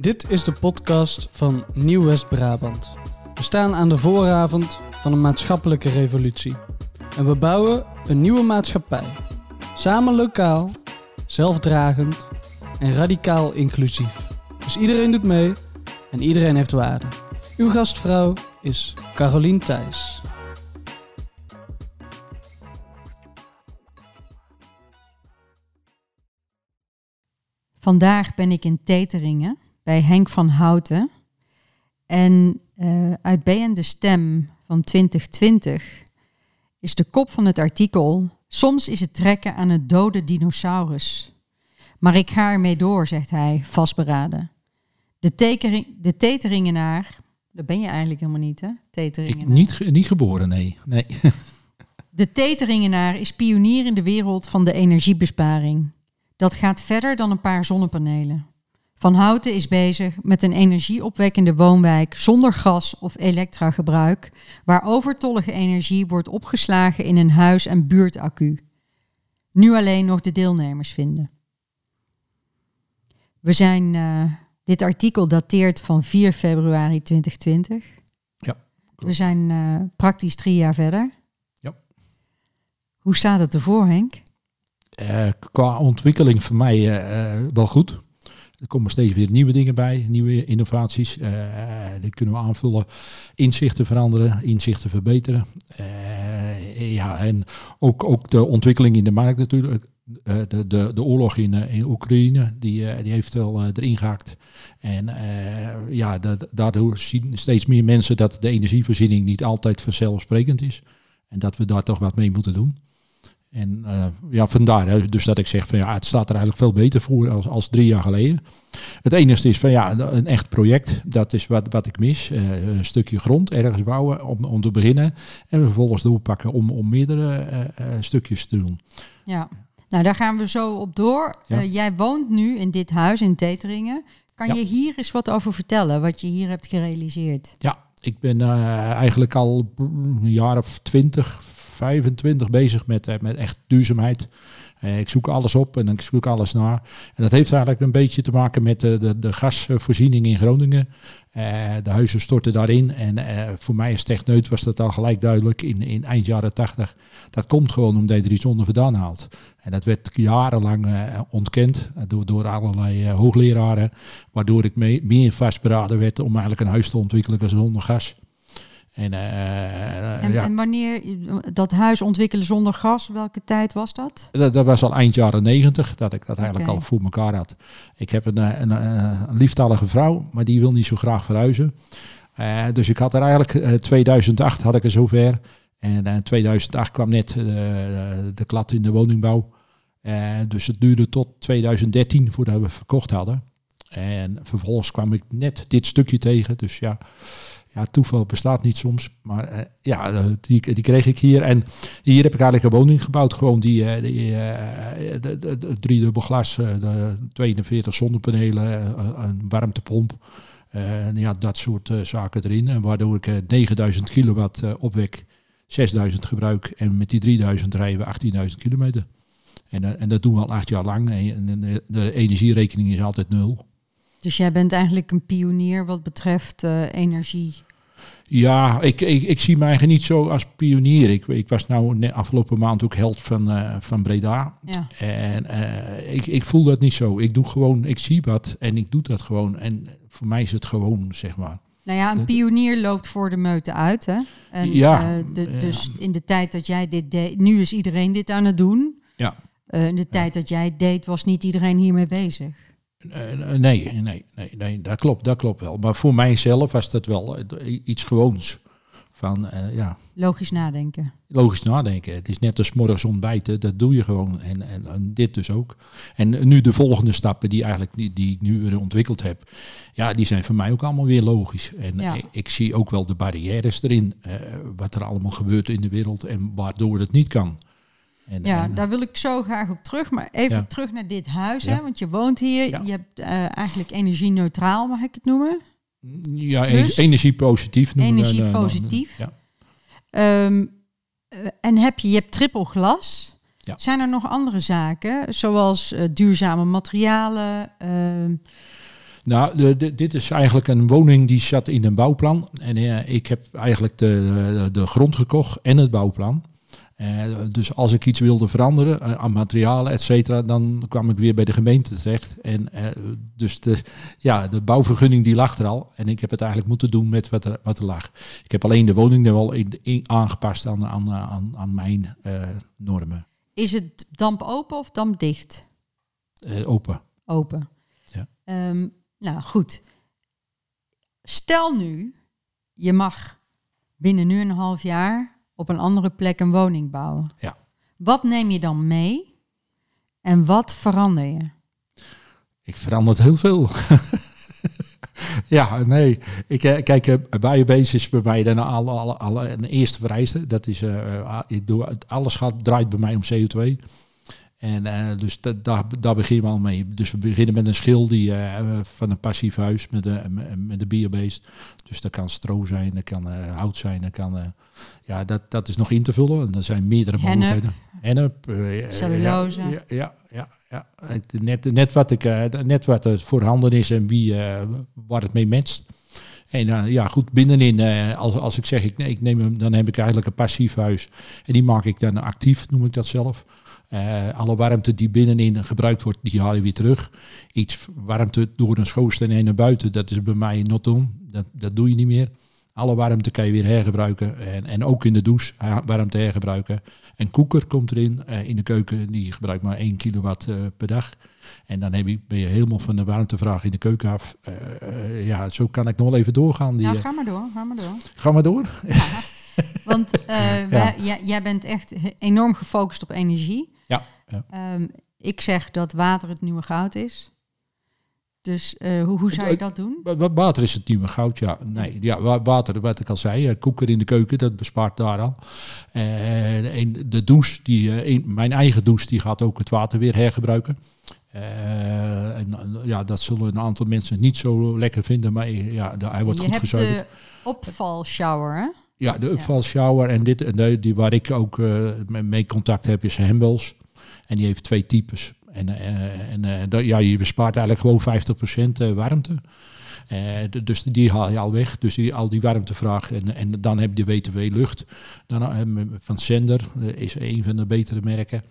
Dit is de podcast van Nieuw West-Brabant. We staan aan de vooravond van een maatschappelijke revolutie. En we bouwen een nieuwe maatschappij. Samen lokaal, zelfdragend en radicaal inclusief. Dus iedereen doet mee en iedereen heeft waarde. Uw gastvrouw is Carolien Thijs. Vandaag ben ik in Teteringen bij Henk van Houten. En uh, uit BN De Stem van 2020 is de kop van het artikel... Soms is het trekken aan het dode dinosaurus. Maar ik ga ermee door, zegt hij, vastberaden. De, tekering, de Teteringenaar, dat ben je eigenlijk helemaal niet, hè? Teteringenaar. Ik, niet, niet geboren, nee. nee. De Teteringenaar is pionier in de wereld van de energiebesparing. Dat gaat verder dan een paar zonnepanelen. Van Houten is bezig met een energieopwekkende woonwijk zonder gas- of elektragebruik, waar overtollige energie wordt opgeslagen in een huis- en buurtaccu. Nu alleen nog de deelnemers vinden. We zijn, uh, dit artikel dateert van 4 februari 2020. Ja. We zijn uh, praktisch drie jaar verder. Ja. Hoe staat het ervoor, Henk? Uh, qua ontwikkeling voor mij wel goed. Er komen steeds weer nieuwe dingen bij, nieuwe innovaties. Uh, die kunnen we aanvullen. Inzichten veranderen, inzichten verbeteren. Uh, ja, en ook, ook de ontwikkeling in de markt natuurlijk. Uh, de, de, de oorlog in, in Oekraïne, die, die heeft wel erin gehaakt. En ja, daardoor zien steeds meer mensen dat de energievoorziening niet altijd vanzelfsprekend is. En dat we daar toch wat mee moeten doen. En uh, ja, vandaar hè, dus dat ik zeg van ja, het staat er eigenlijk veel beter voor als, als drie jaar geleden. Het enige is van ja, een echt project, dat is wat, wat ik mis. Uh, een stukje grond ergens bouwen om, om te beginnen en vervolgens doorpakken om, om meerdere uh, stukjes te doen. Ja, nou daar gaan we zo op door. Ja. jij woont nu in dit huis in Teteringen. Kan ja. je hier eens wat over vertellen, wat je hier hebt gerealiseerd? Ja, ik ben eigenlijk al een jaar of twintig, 25 bezig met, met echt duurzaamheid. Uh, ik zoek alles op en ik zoek alles naar. En dat heeft eigenlijk een beetje te maken met de, de, de gasvoorziening in Groningen. De huizen storten daarin. En voor mij als techneut was dat al gelijk duidelijk in, in eind jaren 80. Dat komt gewoon omdat er iets onder vandaan haalt. En dat werd jarenlang ontkend door, door allerlei hoogleraren. Waardoor ik mee, meer vastberaden werd om eigenlijk een huis te ontwikkelen zonder gas. En, uh, en, ja. en, wanneer dat huis ontwikkelen zonder gas, welke tijd was dat? Dat, dat was al eind jaren negentig, dat ik dat eigenlijk okay. al voor elkaar had. Ik heb een, een, een, lieftallige vrouw, maar die wil niet zo graag verhuizen. Uh, dus ik had er eigenlijk, uh, 2008 had ik er zover. En in 2008 kwam net de klad in de woningbouw. dus het duurde tot 2013 voordat we verkocht hadden. En vervolgens kwam ik net dit stukje tegen, dus ja ja, toeval bestaat niet soms. Maar uh, ja, die, die kreeg ik hier. En hier heb ik eigenlijk een woning gebouwd. Gewoon die, uh, die de, de, de driedubbel glas, de 42 zonnepanelen, een warmtepomp. ja, dat soort zaken erin. En waardoor ik 9000 kilowatt opwek, 6000 gebruik. En met die 3000 rijden we 18.000 kilometer. En, en dat doen we al acht jaar lang. En de energierekening is altijd nul. Dus jij bent eigenlijk een pionier wat betreft uh, energie. Ja, ik, ik, ik zie mij niet zo als pionier. Ik, ik was nou afgelopen maand ook held van, uh, van Breda. Ja. En uh, ik, ik voel dat niet zo. Ik doe gewoon, ik zie wat en ik doe dat gewoon. En voor mij is het gewoon, zeg maar. Nou ja, een pionier loopt voor de meute uit, hè? En, ja. De, dus in de tijd dat jij dit deed, nu is iedereen dit aan het doen. Ja. in de tijd dat jij het deed, was niet iedereen hiermee bezig. Uh, nee, nee, nee, nee, dat klopt, dat klopt wel. Maar voor mijzelf was dat wel iets gewoons. Van, uh, ja. Logisch nadenken. Logisch nadenken. Het is net als morgens ontbijten, dat doe je gewoon. En, en, en, dit dus ook. En nu de volgende stappen die, eigenlijk, die, die ik nu weer ontwikkeld heb, ja, die zijn voor mij ook allemaal weer logisch. En ja. ik, ik, zie ook wel de barrières erin, uh, wat er allemaal gebeurt in de wereld en waardoor het niet kan. En, ja, en, daar wil ik zo graag op terug. Maar even ja. terug naar dit huis. Ja. Hè, want je woont hier. Ja. Je hebt uh, eigenlijk energie-neutraal, mag ik het noemen? Ja, dus, energie-positief. Energie-positief. Ja. Um, uh, en heb je, je hebt triple glas. Zijn er nog andere zaken, zoals uh, duurzame materialen? Nou, de, de- dit is eigenlijk een woning die zat in een bouwplan. En eh, ik heb eigenlijk de, de grond gekocht en het bouwplan. Eh, dus als ik iets wilde veranderen eh, aan materialen, et cetera, dan kwam ik weer bij de gemeente terecht. En eh, dus de, ja, de bouwvergunning die lag er al. En ik heb het eigenlijk moeten doen met wat er, wat er lag. Ik heb alleen de woning er wel in, in- aangepast aan, aan, aan, aan mijn normen. Is het damp open of damp dicht? Open. Open. Ja. Ehm, nou, goed. Stel nu, je mag binnen nu een half jaar op een andere plek een woning bouwen. Ja. Wat neem je dan mee en wat verander je? Ik verander heel veel. ja, nee. Ik, eh, kijk, eh, Biobase is bij mij dan alle, alle, alle, een eerste vereiste. Dat is, eh, eh, ik doe, het- alles gaat, draait bij mij om CO2. En eh, dus dat, daar, daar beginnen we al mee. Dus we beginnen met een schil die, eh, van een passief huis met de, met de biobased. Dus dat kan stro zijn, dat kan eh, hout zijn, dat kan... ja, dat, dat is nog in te vullen. En er zijn meerdere mogelijkheden. Hennep. Cellulose. Ja, ja, ja. ja. Net, net, wat ik, net wat er voorhanden is en wie, waar het mee matcht. En eh, ja, goed, binnenin, eh, als, als ik zeg, ik, nee, ik neem hem, dan heb ik eigenlijk een passief huis. En die maak ik dan actief, noem ik dat zelf. Eh, alle warmte die binnenin gebruikt wordt, die haal je weer terug. Iets warmte door een schoorsteen heen naar buiten, dat is bij mij not doen. Dat, dat doe je niet meer. Alle warmte kan je weer hergebruiken. En, en ook in de douche warmte hergebruiken. En koeker komt erin in de keuken. Die gebruikt maar 1 kilowatt per dag. En dan heb je, ben je helemaal van de warmtevraag in de keuken af. Eh, eh, ja, zo kan ik nog wel even doorgaan. Die, Nou, eh, ga maar door, ga maar door. Ga maar door. Want wij- jij, jij bent echt enorm gefocust op energie. Ja. Ehm, ik zeg dat water het nieuwe goud is. Dus hoe, hoe zou je dat doen? Wa- wa- Water is het nieuwe goud, ja. Nee, ja, wa- water, wat ik al zei, koeker in de keuken, dat bespaart daar al. En de douche, die, mijn eigen douche, die gaat ook het water weer hergebruiken. Eh, en eh, ja, dat zullen een aantal mensen niet zo lekker vinden, maar eh, ja, hij wordt je goed hebt gezuiverd. de opvalshower, hè? Ja, de upvalshower en dit, de, die waar ik ook eh, mee- contact heb is Hembels. En die heeft twee types. En, en dat- ja, je bespaart eigenlijk gewoon 50% eh, warmte. Dus die haal je al weg. Dus die, al die warmtevraag. En, en dan heb je de WTW lucht. Dan, van Sender is een van de betere merken.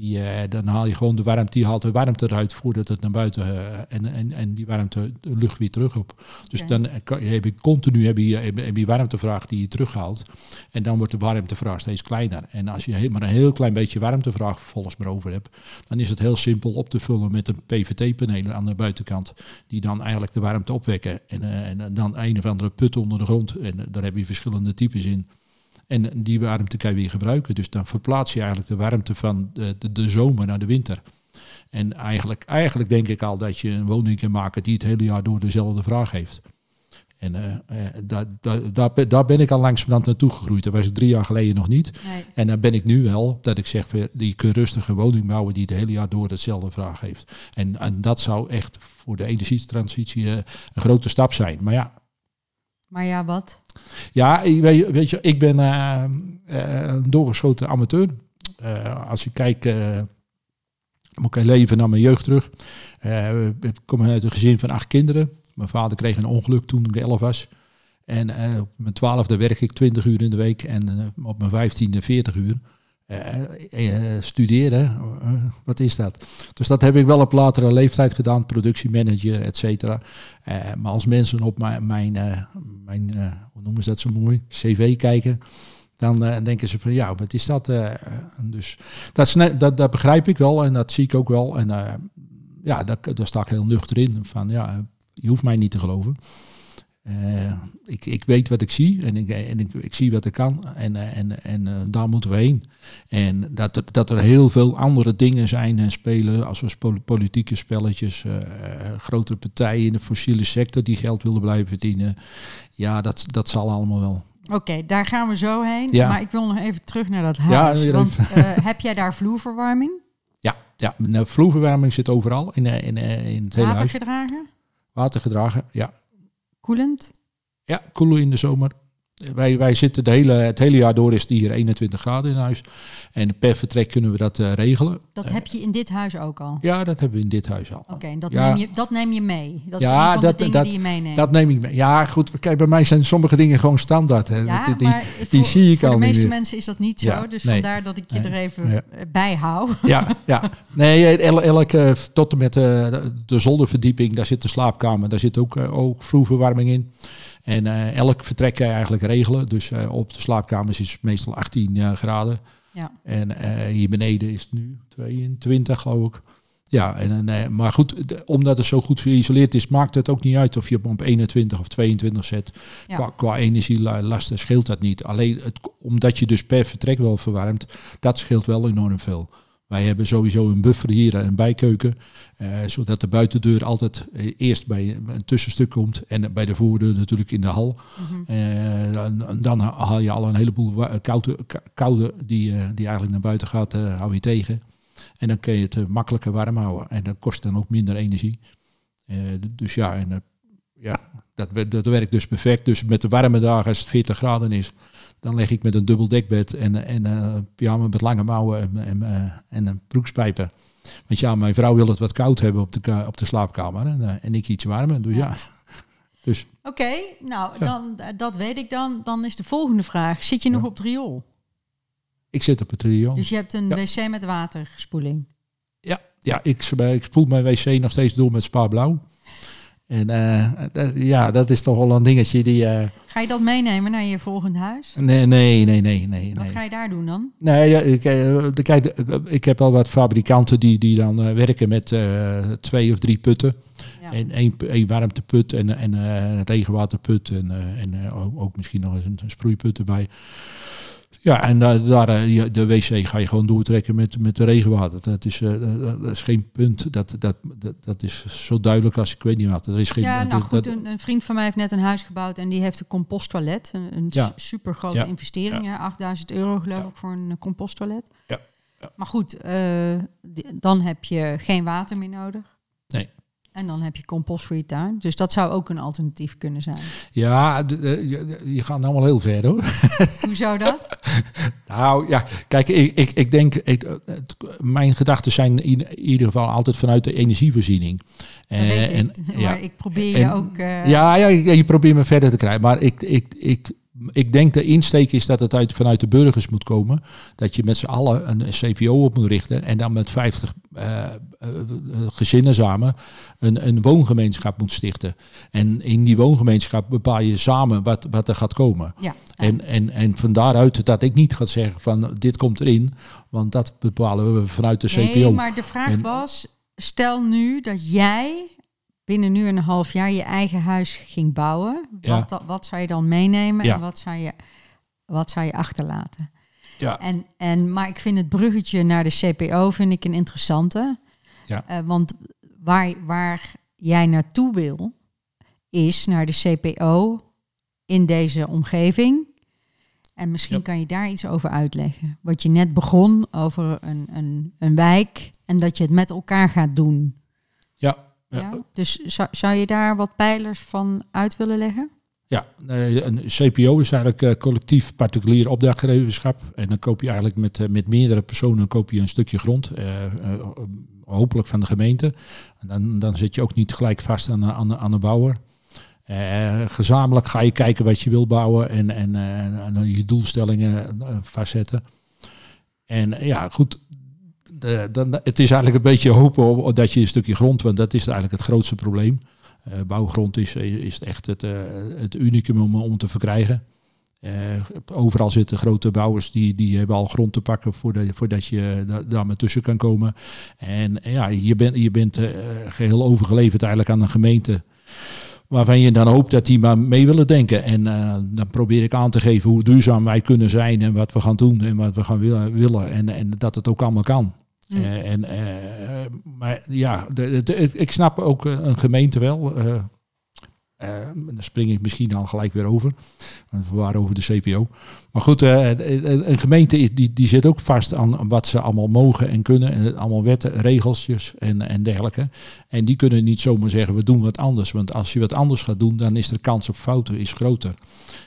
Die, eh, dan haal je gewoon de warmte, die haalt de warmte eruit voordat het naar buiten eh, en, en, en die warmte de lucht weer terug op. Dus dan eh, kan- heb je continu heb je, heb je- warmtevraag die je terughaalt. En dan wordt de warmtevraag steeds kleiner. En als je maar een heel klein beetje warmtevraag vervolgens maar over hebt, dan is het heel simpel op te vullen met een PVT-panelen aan de buitenkant, die dan eigenlijk de warmte opwekken. En, en dan een of andere put onder de grond. En daar heb je verschillende types in. En die warmte kan je weer gebruiken. Dus dan verplaats je eigenlijk de warmte van de, de, de zomer naar de winter. En eigenlijk, eigenlijk denk ik al dat je een woning kan maken die het hele jaar door dezelfde vraag heeft. En eh, eh, daar, daar, daar, ben- daar ben ik al langzamerhand naartoe gegroeid. Dat was ik drie jaar geleden nog niet. Nee. En dan ben ik nu wel dat ik zeg, je kunt rustig een woning bouwen die het hele jaar door hetzelfde vraag heeft. En, en dat zou echt voor de energietransitie eh, een grote stap zijn. Maar ja, Maar ja, wat? ja, weet, je, ik ben eh, eh, een doorgeschoten amateur. Eh, als ik kijk, eh, moet ik leven naar mijn jeugd terug. Ik kom uit een gezin van acht kinderen. Mijn vader kreeg een ongeluk toen ik elf was. En op mijn twaalfde werk ik 20 uur in de week en op mijn vijftiende 40 uur. Eh, studeren, wat is dat? Dus dat heb ik wel op latere leeftijd gedaan, productiemanager, et cetera. Maar als mensen op mijn, mijn, mijn hoe noemen ze dat zo mooi, cv kijken, dan denken ze van ja, wat is dat? dus dat, dat, dat begrijp ik wel en dat zie ik ook wel. En ja, daar, daar sta ik heel nuchter in. Van ja, je hoeft mij niet te geloven. Eh, ik, ik weet wat ik zie en, ik, en ik, ik zie wat ik kan en, eh, en, en eh, daar moeten we heen. En dat er, dat er heel veel andere dingen zijn en spelen, als we pol- politieke spelletjes, eh, grotere partijen in de fossiele sector die geld willen blijven verdienen. Ja, dat, dat zal allemaal wel. Oké, daar gaan we zo heen. Ja. Maar ik wil nog even terug naar dat huis. want heb jij daar vloerverwarming? Ja, ja de vloerverwarming zit overal in, in, in het hele Water huis. gedragen? Water gedragen, ja. Koelend? Ja, koelen in de zomer. Wij, wij zitten de hele, het hele jaar door is het hier 21 graden in huis. En per vertrek kunnen we dat eh, regelen. Dat heb je in dit huis ook al? Ja, dat hebben we in dit huis al. Oké, dat, Ja. neem je, dat neem je mee? Dat Ja, is van dat- de dingen dat- die je meeneemt? Dat neem ik mee. Ja, goed. Kijk, bij mij zijn sommige dingen gewoon standaard. Hè. ja, die, die- maar die voor, zie ik voor al de meeste meer. mensen is dat niet zo. Ja, dus nee. vandaar dat ik je Nee. er even Ja. bij hou. Ja, ja. Nee, el- elke, tot en met eh, de, de zolderverdieping, daar zit de slaapkamer, daar zit ook, eh, ook vloerverwarming in. En eh, elk vertrek kan je eigenlijk regelen. Dus eh, op de slaapkamers is het meestal 18 eh, graden. Ja. En hier beneden is het nu 22, geloof ik. Ja, en, eh, maar goed, de- omdat het zo goed geïsoleerd is, maakt het ook niet uit of je hem op 21 of 22 zet. Ja. Qua, qua energielasten scheelt dat niet. Alleen het, omdat je dus per vertrek wel verwarmt, dat scheelt wel enorm veel. Wij hebben sowieso een buffer hier, een bijkeuken, eh, zodat de buitendeur altijd eh, eerst bij een tussenstuk komt en bij de voordeur natuurlijk in de hal. Eh, dan, dan haal je al een heleboel koude, koude die, die eigenlijk naar buiten gaat, hou je tegen. En dan kun je het makkelijker warm houden. En dat kost dan ook minder energie. Eh, dus ja, en, ja dat, dat werkt dus perfect. Dus met de warme dagen, als het 40 graden is, dan leg ik met een dubbel dekbed en, en eh, pyjama met lange mouwen en, en, eh, en een broekspijper. Want ja, mijn vrouw wil het wat koud hebben op de, op de slaapkamer en, eh, en ik iets warmer. Dus ja, dus Oké, nou, Ja. dan, dat weet ik dan. Dan is de volgende vraag. Zit je nog Ja. op het riool? ik zit op het riool. Dus je hebt een wc met waterspoeling. Ja, ja ik, ik spoel mijn wc nog steeds door met Spa Blauw. En eh, dat- ja, dat is toch wel een dingetje die... eh, Ga je dat meenemen naar je volgend huis? nee, nee, nee, nee, nee. Wat nee. ga je daar doen dan? Nee, ja, ik, eh, kijk, ik heb al wat fabrikanten die, die dan werken met twee of drie putten. Ja. En één, één warmteput en, en een regenwaterput en, en ook- ook misschien nog eens een, een sproeiput erbij. Ja, en daar, daar eh, de wc ga je gewoon doortrekken met, met de regenwater. Dat is, eh, dat, dat is geen punt. Dat, dat, dat, dat is zo duidelijk als ik weet niet wat. Er is geen, Ja, nou goed, een, een vriend van mij heeft net een huis gebouwd en die heeft een composttoilet. Een, een Ja. super grote Ja. investering, ja. 8000 euro geloof ik voor een eh, composttoilet. Ja. Ja. Maar goed, eh, dan heb je geen water meer nodig. Nee. En dan heb je compost voor je tuin. Dus dat zou ook een alternatief kunnen zijn. ja, je, je gaat nou wel heel ver hoor. Hoezo dat? Nou ja, kijk, ik, ik, ik denk, ik, mijn gedachten zijn in ieder geval altijd vanuit de energievoorziening. Eh, en, maar ja, ik probeer En- je ook... eh, ja, ja, je, je probeert me verder te krijgen. Maar ik, ik, ik, ik denk de insteek is dat het uit, vanuit de burgers moet komen. Dat je met z'n allen een CPO op moet richten. En dan met 50 eh, eh, gezinnen samen een, een woongemeenschap moet stichten. En in die woongemeenschap bepaal je samen wat, wat er gaat komen. ja. En, en, en van daaruit dat ik niet ga zeggen van dit komt erin. Want dat bepalen we vanuit de CPO. Nee, maar de vraag En- was, stel nu dat jij binnen nu een half jaar je eigen huis ging bouwen. Ja. Wat, da- wat zou je dan meenemen Ja. en wat zou je, wat zou je achterlaten? Ja. En, en, maar ik vind het bruggetje naar de CPO vind ik een interessante. Ja. Eh, want waar, waar jij naartoe wil, is naar de CPO in deze omgeving. En misschien Ja. kan je daar iets over uitleggen. Wat je net begon over een, een, een wijk en dat je het met elkaar gaat doen. Ja? Dus zou, zou je daar wat pijlers van uit willen leggen? Ja, nee, een CPO is eigenlijk eh, collectief particulier opdrachtgeverschap. En dan koop je eigenlijk met, eh, met meerdere personen koop je een stukje grond. eh, eh, hopelijk van de gemeente. En dan, dan zit je ook niet gelijk vast aan, de- aan, aan de bouwer. Eh, gezamenlijk ga je kijken wat je wil bouwen en, en, eh, en je doelstellingen eh, vastzetten. En eh, ja, goed. De, dan, het is eigenlijk een beetje hopen op, dat je een stukje grond, want dat is eigenlijk het grootste probleem. Eh, bouwgrond is, is echt het, eh, het unicum om, om te verkrijgen. Eh, overal zitten grote bouwers die, die hebben al grond te pakken voordat, je da- daar maar tussen kan komen. En eh, ja, je, bent je bent eh, geheel overgeleverd eigenlijk aan een gemeente waarvan je dan hoopt dat die maar mee willen denken. En eh, dan probeer ik aan te geven hoe duurzaam wij kunnen zijn en wat we gaan doen en wat we gaan willen en, en dat het ook allemaal kan. Mm. Eh, en, eh, maar ja, de, de- ik- ik snap ook eh, een gemeente wel. Uh, daar spring ik misschien al gelijk weer over. Want we waren over de CPO. Maar goed, uh, een gemeente is, die, die zit ook vast aan wat ze allemaal mogen en kunnen. En allemaal wetten, regeltjes en, en dergelijke. En die kunnen niet zomaar zeggen, we doen wat anders. Want als je wat anders gaat doen, dan is de kans op fouten is groter.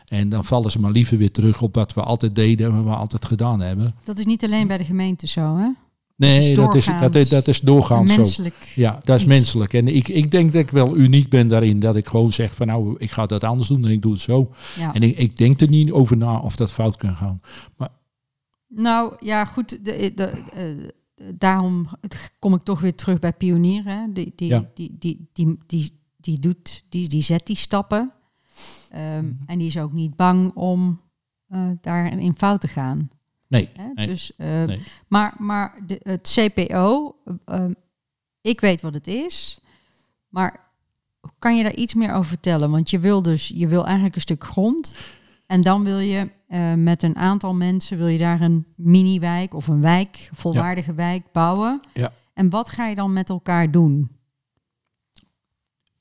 En dan vallen ze maar liever weer terug op wat we altijd deden en wat we altijd gedaan hebben. Dat is niet alleen bij de gemeente zo, hè? Nee, dat is, dat, is, dat is doorgaans menselijk zo. Ja, dat is menselijk. En ik, ik denk dat ik wel uniek ben daarin. Dat ik gewoon zeg van nou, ik ga dat anders doen en ik doe het zo. En ik, ik denk er niet over na of dat fout kan gaan. Maar, nou ja, goed. De, de, uh, daarom kom ik toch weer terug bij pionieren. Die, die, die, die, die, die, die, doet, die, die zet die stappen. Um, En die is ook niet bang om uh, daar in fout te gaan. Nee. nee dus, uh, nee. Maar, maar de, het CPO, uh, ik weet wat het is, maar kan je daar iets meer over vertellen? Want je wil dus, je wil eigenlijk een stuk grond en dan wil je uh, met een aantal mensen, wil je daar een mini-wijk of een wijk, volwaardige ja. wijk bouwen. Ja. En wat ga je dan met elkaar doen?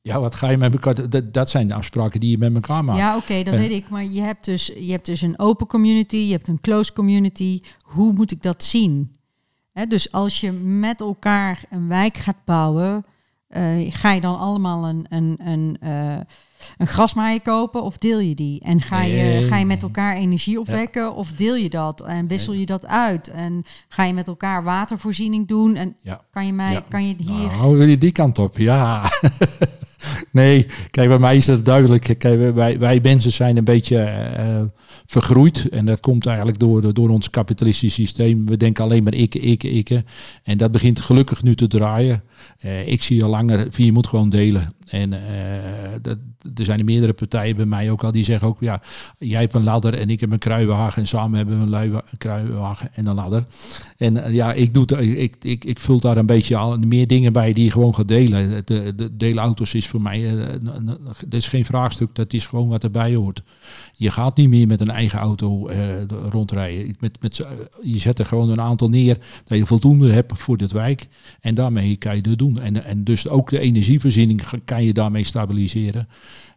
Ja, wat ga je met elkaar... Dat, dat zijn de afspraken die je met elkaar maakt. Ja, oké, dat weet ik. Maar je hebt, dus, je hebt dus een open community, je hebt een closed community. Hoe moet ik dat zien? dus als je met elkaar een wijk gaat bouwen, uh, ga je dan allemaal een, een, een, uh, een grasmaaier kopen of deel je die? En ga je, ga je met elkaar energie opwekken of deel je dat? En wissel je dat uit? En ga je met elkaar watervoorziening doen? En ja. kan je mij, kan je hier... Nou, wil je die kant op? Ja. Nee, kijk, bij mij is dat duidelijk. Kijk, wij, wij mensen zijn een beetje uh, vergroeid. En dat komt eigenlijk door, door ons kapitalistisch systeem. We denken alleen maar ik, ik, ik. En dat begint gelukkig nu te draaien. Uh, ik zie al langer, je moet gewoon delen. En dat, er zijn meerdere partijen bij mij ook al die zeggen ook, ja, jij hebt een ladder en ik heb een kruiwagen en samen hebben we een kruiwagen en een ladder. En ja, ik, doe, ik, ik, ik vul daar een beetje al meer dingen bij die je gewoon gaat delen. De, de deelauto's is voor mij, dat is geen vraagstuk, dat is gewoon wat erbij hoort. Je gaat niet meer met een eigen auto rondrijden. Met, met, je zet er gewoon een aantal neer dat je voldoende hebt voor dit wijk. En daarmee kan je het doen. En, en dus ook de energievoorziening kan je daarmee stabiliseren.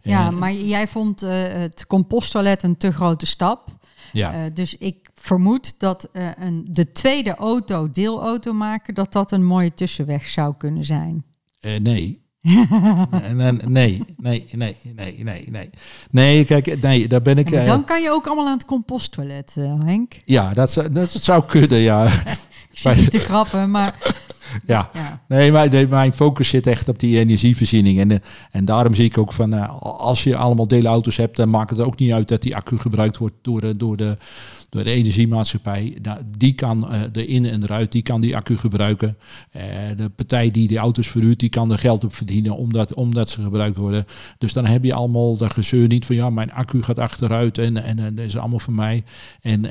Ja, maar jij vond uh, het composttoilet een te grote stap. Ja. Uh, dus ik vermoed dat uh, een, de tweede auto, deelauto maken, dat dat een mooie tussenweg zou kunnen zijn. nee, nee, nee, nee, nee, nee, nee. Nee, kijk, nee, daar ben ik... Dan kan je ook allemaal aan het composttoilet, Henk. Ja, dat, zou, dat zou kunnen, ja. ik zit te grappen, maar... Ja. ja. nee, maar mijn focus zit echt op die energievoorziening. En, en daarom zie ik ook van, uh, als je allemaal deelauto's hebt, dan maakt het ook niet uit dat die accu gebruikt wordt door de, door de, door de energiemaatschappij. Die kan uh, de in en eruit, die kan die accu gebruiken. Uh, de partij die de auto's verhuurt, die kan er geld op verdienen omdat, omdat ze gebruikt worden. Dus dan heb je allemaal dat gezeur niet van ja, mijn accu gaat achteruit en, en, en dat is allemaal van mij. En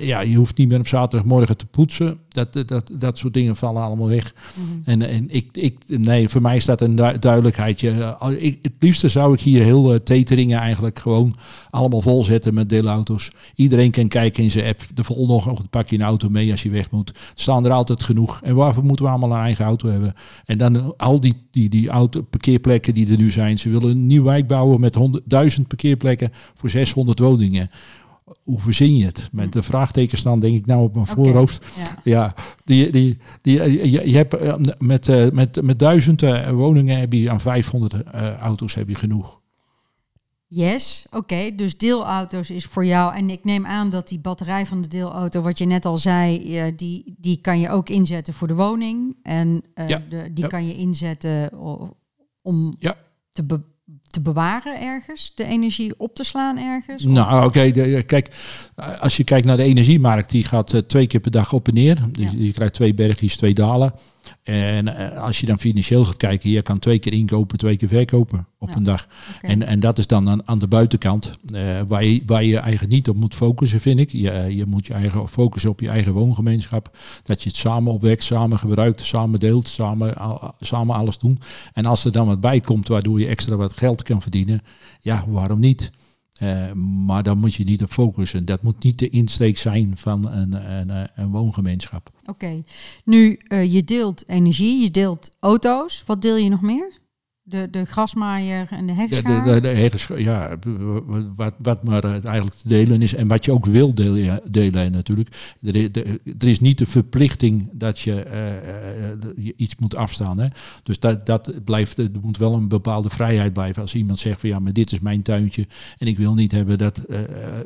ja, je hoeft niet meer op zaterdagmorgen te poetsen. Dat, dat, dat soort dingen vallen allemaal weg. Mhm. En, en ik, ik, nee, voor mij is dat een duidelijkheidje. Ik, het liefste zou ik hier heel uh, teteringen eigenlijk gewoon allemaal volzetten met deelauto's. Iedereen kan kijken in zijn app. De volgende pak je een auto mee als je weg moet. Er staan er altijd genoeg. En waarvoor moeten we allemaal een eigen auto hebben? En dan al die, die, die auto, parkeerplekken die er nu zijn. Ze willen een nieuw wijk bouwen met 100.000 parkeerplekken voor 600 woningen hoe verzin je het? Met de vraagtekens dan denk ik nou op mijn voorhoofd. Ja. die, die, die, je, je hebt eh, met, uh, met, met duizenden woningen heb je aan 500 uh, auto's heb je genoeg. Yes, oké. Dus deelauto's is voor jou. En ik neem aan dat die batterij van de deelauto, wat je net al zei, uh, die, die kan je ook inzetten voor de woning. En uh, ja. de, die ja. kan je inzetten om ja. te, be te bewaren ergens, de energie op te slaan ergens? Nou, oké, okay, kijk, als je kijkt naar de energiemarkt, die gaat twee keer per dag op en neer. Ja. Je krijgt twee bergjes, twee dalen. En uh, als je dan financieel gaat kijken, je kan twee keer inkopen, twee keer verkopen op ja. een dag. Okay. En, en dat is dan aan, aan de buitenkant, uh, waar, je, waar je eigenlijk niet op moet focussen, vind ik. Je, je moet je eigen focussen op je eigen woongemeenschap. Dat je het samen opwekt, samen gebruikt, samen deelt, samen, al, samen alles doen. En als er dan wat bij komt, waardoor je extra wat geld kan verdienen, ja, waarom niet? Uh, maar dan moet je niet op focussen. Dat moet niet de insteek zijn van een, een, een woongemeenschap. Oké, nu uh, je deelt energie, je deelt auto's. Wat deel je nog meer? De, de grasmaaier en de hekschaar? de, de, de ja, wat, wat maar eh, eigenlijk te delen is en wat je ook wil delen, delen natuurlijk. Er, is- de- er is niet de verplichting dat je, eh, eh, de- je iets moet afstaan. Hè? Dus dat, dat blijft, er moet wel een bepaalde vrijheid blijven. Als iemand zegt van ja, maar dit is mijn tuintje en ik wil niet hebben dat,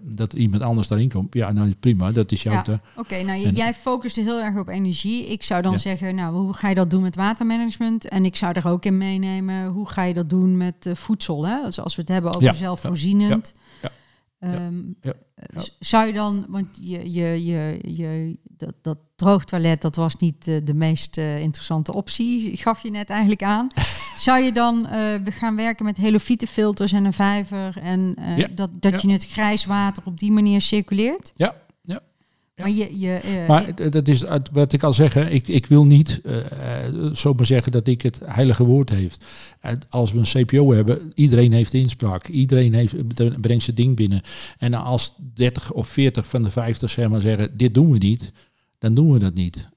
dat iemand anders daarin komt. Ja, nou prima, dat is jouw Ja. Oké, nou En- jij focuste heel erg op energie. Ik zou dan Ja. zeggen, nou, hoe ga je dat doen met watermanagement? En ik zou er ook in meenemen, hoe ga je dat doen met eh, voedsel? Hè? Dus als we het hebben over zelfvoorzienend. ja, Ehm, ja, eh, ja. Zou je dan, want je, je, je, je, dat, dat droogtoilet, dat was niet eh, de meest interessante optie, gaf je net eigenlijk aan. zou je dan we gaan werken met helofietenfilters en een vijver en Ja, dat, dat je het grijs water op die manier circuleert? Ja. Maar je, je, eh, Maar dat is wat ik al zeg, ik, ik wil niet eh, eh, zomaar zeggen dat ik het heilige woord heeft. Als we een CPO hebben, iedereen heeft inspraak. Iedereen heeft, eh, brengt zijn ding binnen. En als 30 of 40 van de 50 zeg maar zeggen, dit doen we niet, dan doen we dat niet.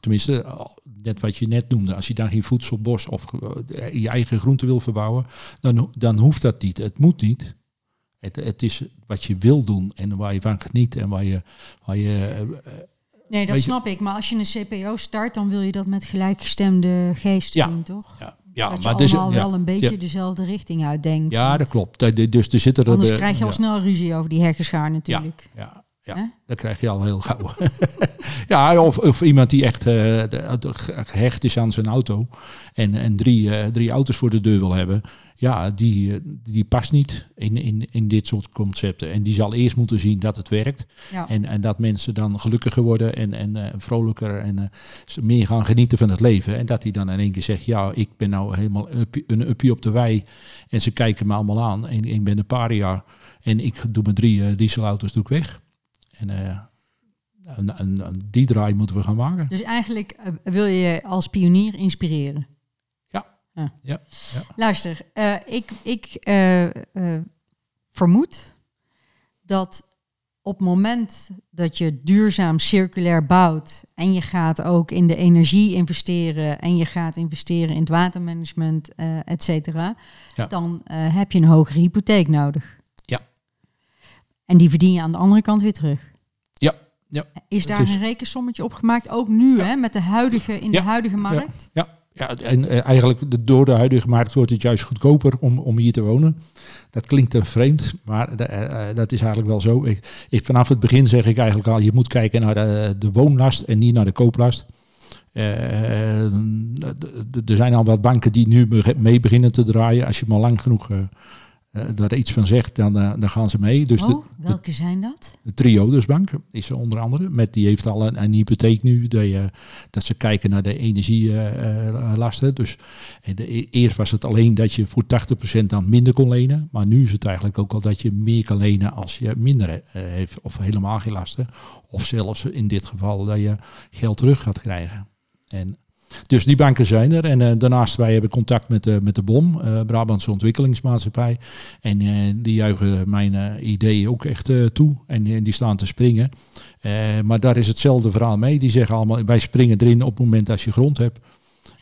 Tenminste, net wat je net noemde, als je daar geen voedselbos of je eigen groente wil verbouwen, dan, dan hoeft dat niet. Het moet niet. Het, het is wat je wil doen en waar je van geniet en waar je, waar je eh, nee, dat je- snap ik. Maar als je een CPO start, dan wil je dat met gelijkgestemde geesten Ja. doen, toch? Ja, ja dat je maar dus, allemaal ja, wel een beetje ja. dezelfde richting uitdenkt. Ja, dat klopt. Dus er zitten er. Anders eh, krijg je al snel ruzie over die hekkenschaar natuurlijk. Ja, Ja, dat krijg je al heel gauw. ja, of, of iemand die echt de- gehecht is aan zijn auto en, en drie, eh, drie auto's voor de deur wil hebben. Ja, die, eh, die past niet in, in, in dit soort concepten. En die zal eerst moeten zien dat het werkt. Ja. En, en dat mensen dan gelukkiger worden en, en vrolijker en meer gaan genieten van het leven. En dat hij dan in één keer zegt, ja, ik ben nou helemaal uppie- een uppie op de wei. En ze kijken me allemaal aan. En ik ben een paar jaar. En ik doe mijn drie dieselauto's doe ik weg. En, eh, en, en- en die draai moeten we gaan maken. Dus eigenlijk eh, wil je als pionier inspireren. Ja. Ja, ja. Luister, eh, ik, ik vermoed dat op het moment dat je duurzaam circulair bouwt en je gaat ook in de energie investeren en je gaat investeren in het watermanagement, et cetera, Ja. dan heb je een hogere hypotheek nodig. Ja. En die verdien je aan de andere kant weer terug. Ja. Is daar Dus- een rekensommetje op gemaakt? Ook nu, hè, met de huidige, in Ja. de huidige markt? Ja, ja en eh, eigenlijk door de huidige markt wordt het juist goedkoper om, om hier te wonen. Dat klinkt een vreemd, maar de- eh, eh, dat is eigenlijk wel zo. Ik, ik, vanaf het begin zeg ik eigenlijk al, je moet kijken naar de, de woonlast en niet naar de kooplast. Er zijn al wat banken die nu mee beginnen te draaien. Als je maar lang genoeg eh, eh, daar iets van zegt, dan, eh, dan gaan ze mee. Dus de, oh, welke zijn dat? de Triodos Bank is er onder andere. Met, die heeft al een, een hypotheek nu. Dat, je, dat ze kijken naar de energielasten. dus eh, de, e- eerst was het alleen dat je voor 80% dan minder kon lenen. Maar nu is het eigenlijk ook al dat je meer kan lenen als je minder eh, heeft. Of helemaal geen lasten. Of zelfs in dit geval dat je geld terug gaat krijgen. En dus die banken zijn er. En eh, daarnaast wij hebben contact met, de met de BOM, eh, Brabantse Ontwikkelingsmaatschappij. En eh, die juichen mijn ideeën ook echt toe. En eh, die staan te springen. Maar daar is hetzelfde verhaal mee. Die zeggen allemaal, wij springen erin op het moment als je grond hebt.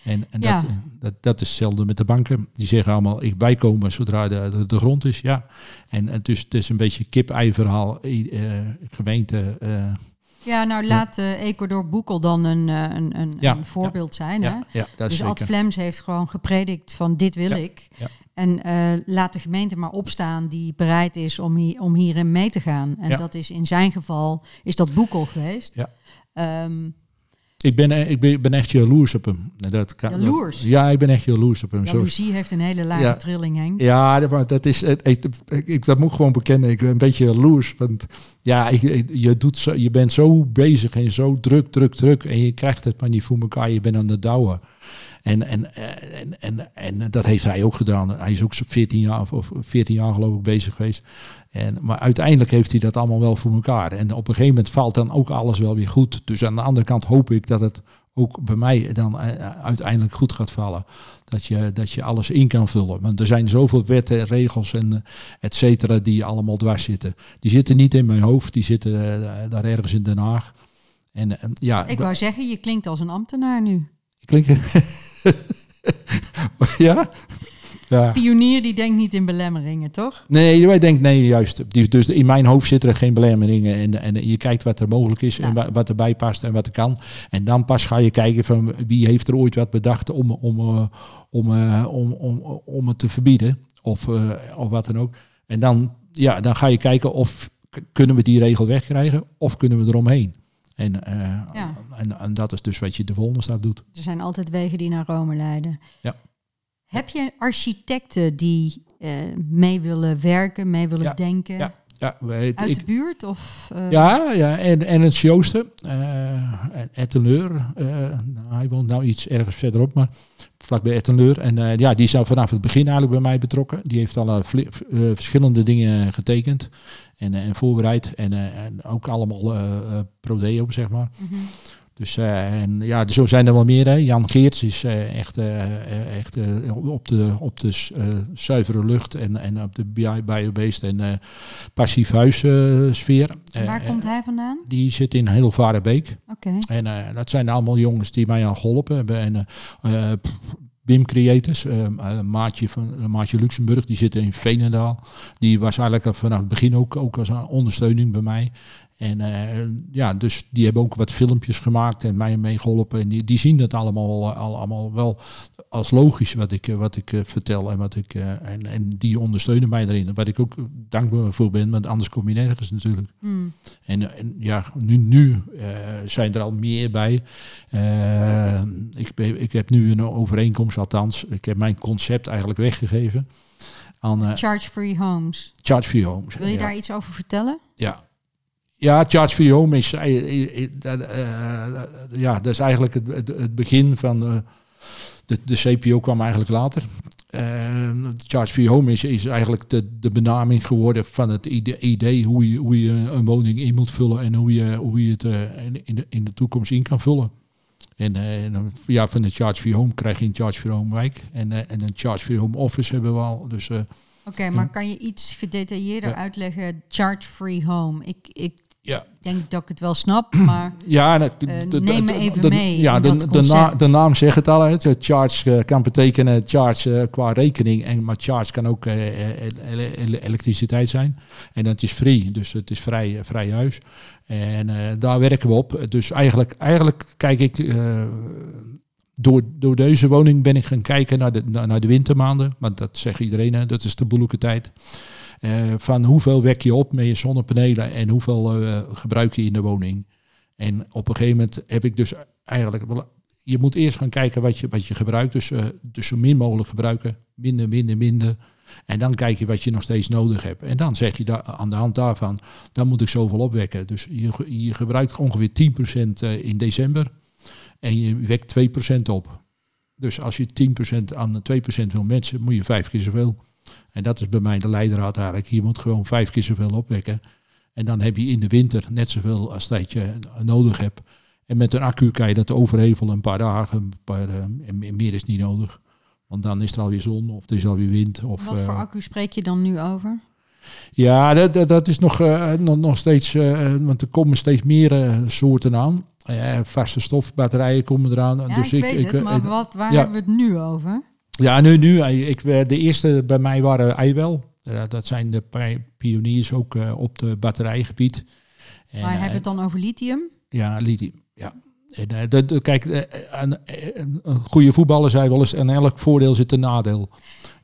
En, en Ja. dat, dat, dat is hetzelfde met de banken. Die zeggen allemaal, ik bijkomen zodra de, de, de grond is. Ja. En, en dus het is een beetje kip-ei verhaal. Gemeente... Ja, nou laat eh, Ecuador Boekel dan een, eh, een, een, Ja, een voorbeeld zijn. Hè? ja, dat Dus Ad. Flems heeft gewoon gepredikt van dit wil ik. En eh, laat de gemeente maar opstaan die bereid is om, hier, om hierin mee te gaan. En dat is in zijn geval, is dat Boekel geweest. Ja. Ehm, Ik ben, eh, ik ben, ben echt jaloers op hem. Dat kan, Jaloers? Ja, ik ben echt jaloers op hem. Zo- jaloezie heeft een hele lage Ja. trilling, Henk. Ja, dat, dat is, ik, ik, dat moet ik gewoon bekennen. Ik ben een beetje jaloers. Want ja, ik- je, doet zo, je bent zo bezig en zo druk, druk, druk. En je krijgt het maar niet voor elkaar. Je bent aan het douwen. En, en, en, en, en dat heeft hij ook gedaan. Hij is ook zo'n 14 jaar of- of 14 jaar geloof ik bezig geweest. En, maar uiteindelijk heeft hij dat allemaal wel voor elkaar. En op een gegeven moment valt dan ook alles wel weer goed. Dus aan de andere kant hoop ik dat het ook bij mij dan eh, uiteindelijk goed gaat vallen. Dat je, dat je alles in kan vullen. Want er zijn zoveel wetten, regels en eh, et cetera die allemaal dwars zitten. Die zitten niet in mijn hoofd, die zitten eh, daar ergens in Den Haag. En, en ja, Ik wou zeggen, je klinkt als een ambtenaar nu. Klinkt. ja? ja. Pionier die denkt niet in belemmeringen, toch? Nee, wij denken nee, juist. Dus in mijn hoofd zitten er geen belemmeringen. En, en je kijkt wat er mogelijk is en wat erbij past en wat er kan. En dan pas ga je kijken van wie heeft er ooit wat bedacht om, om, eh, om, eh, om, om, om het te verbieden. Of, uh, of wat dan ook. En dan, ja, dan ga je kijken of kunnen we die regel wegkrijgen of kunnen we eromheen. En, ja. en, en dat is dus wat je de volgende stap doet. Er zijn altijd wegen die naar Rome leiden. Ja. Heb je architecten die uh, mee willen werken, mee willen denken? Ja. Ja, Uit de buurt? Of, uh... Ja, ja, en, en het Joosten, uh, Ettenleur. Uh, nou, hij woont nou iets ergens verderop, maar vlakbij Ettenleur. En uh, ja, die is al vanaf het begin eigenlijk bij mij betrokken. Die heeft al verschillende dingen getekend en, en voorbereid. En, en ook allemaal prodeo, zeg maar. -hmm. Dus uh, en, ja, zo zijn er wel meer. Hè. Jan Geerts is uh, echt, uh, echt op de, op de zuivere lucht en, en op de biobased en passief huissfeer. Waar komt hij vandaan? Die zit in Hilvarenbeek. Oké. Okay. En dat zijn allemaal jongens die mij al geholpen hebben. En BIM Creators, Maatje, van, Maatje Luxemburg, die zit in Veenendaal. Die was eigenlijk vanaf het begin ook, ook als ondersteuning bij mij. En uh, ja, dus die hebben ook wat filmpjes gemaakt en mij meegeholpen. En die, die zien dat allemaal, al, allemaal wel als logisch wat ik, wat ik uh, vertel. En, wat ik, uh, en, en die ondersteunen mij erin. Waar ik ook dankbaar voor ben, want anders kom je nergens natuurlijk. Mm. En, en, ja, nu, nu zijn er al meer bij. ik, ben, ik heb nu een overeenkomst, althans. Ik heb mijn concept eigenlijk weggegeven. Aan, Charge Free Homes. Charge Free Homes. Wil je daar iets over vertellen? Ja, ja, Charge for Home is, uh, ja, dat is eigenlijk het, het, het begin van de, de CPO kwam eigenlijk later. Charge for Home is, is eigenlijk de, de benaming geworden van het idee, hoe, je, hoe je een woning in moet vullen en hoe je, hoe je het in, de, in de toekomst in kan vullen. En, en ja, van de Charge for Home krijg je een Charge for Home wijk. En, en een Charge for Home office hebben we al. Dus, Oké, maar kan je iets gedetailleerder uitleggen? Charge Free Home. Ik, ik ja. Ik denk dat ik het wel snap, maar ja, de, uh, neem me even de, mee. Ja, de, de, na, de, naam zegt het al. Het charge uh, kan betekenen charge uh, qua rekening, en, maar charge kan ook elektriciteit zijn. En dat is free, dus het is vrij, vrij huis. En daar werken we op. Dus eigenlijk, eigenlijk kijk ik door, door deze woning ben ik gaan kijken naar de, naar de wintermaanden. Want dat zegt iedereen, dat is de boelijke tijd. Uh, van hoeveel wek je op met je zonnepanelen en hoeveel uh, gebruik je in de woning. En op een gegeven moment heb ik dus eigenlijk. Je moet eerst gaan kijken wat je, wat je gebruikt. Dus, uh, dus zo min mogelijk gebruiken. Minder, minder, minder. En dan kijk je wat je nog steeds nodig hebt. En dan zeg je daar, aan de hand daarvan, dan moet ik zoveel opwekken. Dus je, je gebruikt ongeveer 10% in december. En je wekt 2% op. Dus als je 10% aan 2% wil mensen, moet je vijf keer zoveel. En dat is bij mij de leidraad eigenlijk. Je moet gewoon vijf keer zoveel opwekken. En dan heb je in de winter net zoveel als dat je nodig hebt. En met een accu kan je dat overhevelen een paar dagen. Een paar, uh, meer is niet nodig. Want dan is er alweer zon of er is alweer wind. Of, Wat voor uh, accu spreek je dan nu over? Ja, dat, dat, dat is nog, uh, nog, nog steeds, want er komen steeds meer soorten aan. vaste stofbatterijen komen eraan. Ja, dus ik, ik weet het, maar wat, waar hebben we het nu over? Ja, nu, nu. Ik, de eerste bij mij waren Eiwel. Uh, dat zijn de pioniers ook uh, op de batterijgebied. En, maar hebben we het dan over lithium? Ja, lithium. Ja. En, de, de, kijk, een, een, goede voetballer zei wel eens, en elk voordeel zit een nadeel.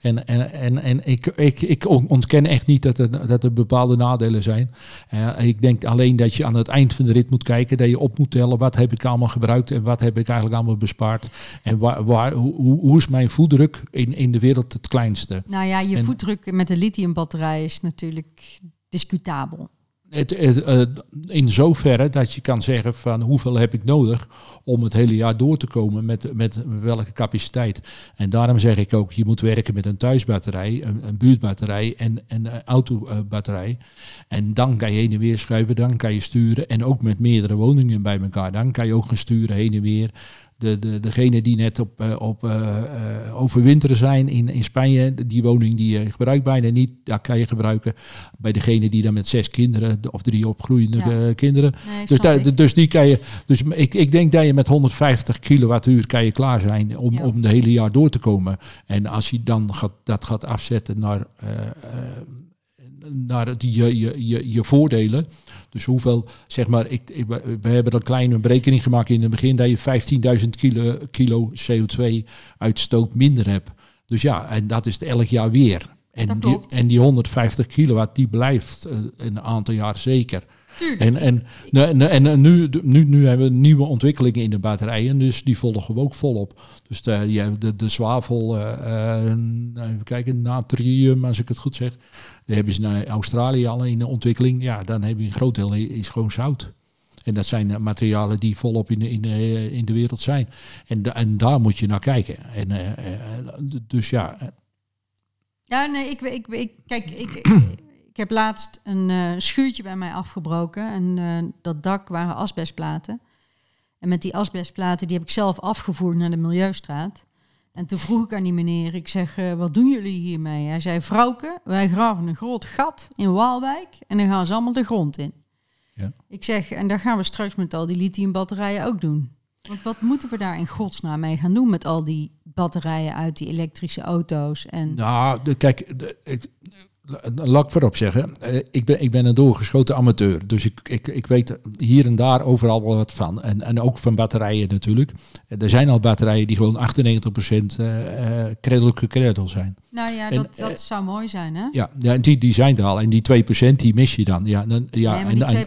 En, en, en, en ik, ik, ik ontken echt niet dat er, dat er bepaalde nadelen zijn. Uh, ik denk alleen dat je aan het eind van de rit moet kijken, dat je op moet tellen wat heb ik allemaal gebruikt en wat heb ik eigenlijk allemaal bespaard. En waar, waar, hoe, hoe is mijn voetdruk in, in de wereld het kleinste? Nou ja, je voetdruk met de lithiumbatterij is natuurlijk discutabel het, uh, in zoverre dat je kan zeggen van hoeveel heb ik nodig om het hele jaar door te komen met, met welke capaciteit. En daarom zeg ik ook, je moet werken met een thuisbatterij, een, een buurtbatterij en, en een autobatterij. En dan kan je heen en weer schuiven, dan kan je sturen en ook met meerdere woningen bij elkaar. Dan kan je ook gaan sturen heen en weer. De, de, degene die net op, uh, op uh, overwinteren zijn in, in Spanje, die woning die je gebruikt bijna niet, daar kan je gebruiken. Bij degene die dan met zes kinderen of drie opgroeiende kinderen. dus, daar, dus die kan je. Dus ik, ik denk dat je met 150 kilowattuur kan je klaar zijn om, om de hele jaar door te komen. En als je dan gaat, dat gaat afzetten naar naar het, je, je, je, je voordelen. Dus hoeveel, zeg maar, ik, ik, we hebben een kleine berekening gemaakt in het begin dat je 15.000 kilo, kilo CO2 uitstoot minder hebt. Dus ja, en dat is het elk jaar weer. En die, en die 150 kilowatt, die blijft uh, een aantal jaar zeker. En, en, en, en nu, nu, nu hebben we nieuwe ontwikkelingen in de batterijen, dus die volgen we ook volop. Dus de, de, de zwavel, uh, uh, even kijken, natrium, als ik het goed zeg, daar hebben ze naar Australië al in de ontwikkeling. Ja, dan heb je een groot deel is gewoon zout. En dat zijn materialen die volop in de, in de, in de wereld zijn. En, en daar moet je naar kijken. En, dus ja. Ja, nee, ik, ik, ik kijk, ik, ik heb laatst een uh, schuurtje bij mij afgebroken. En uh, dat dak waren asbestplaten. En met die asbestplaten die heb ik zelf afgevoerd naar de Milieustraat. En toen vroeg ik aan die meneer, ik zeg, uh, wat doen jullie hiermee? Hij zei, vrouwke, wij graven een groot gat in Waalwijk en dan gaan ze allemaal de grond in. Ja. Ik zeg, en daar gaan we straks met al die lithiumbatterijen ook doen. Want wat moeten we daar in godsnaam mee gaan doen met al die batterijen uit die elektrische auto's? En... Nou, de, kijk, de, ik, laat ik voorop zeggen, eh, ik ben, ik ben een doorgeschoten amateur. Dus ik, ik, ik weet hier en daar overal wel wat van. En, en ook van batterijen natuurlijk. Er zijn al batterijen die gewoon 98% uh, credelijke credel zijn. Nou ja, dat, dat zou mooi zijn hè? Ja, ja die, die zijn er al. En die 2% die mis je dan. Ja, dan, ja, nee, maar die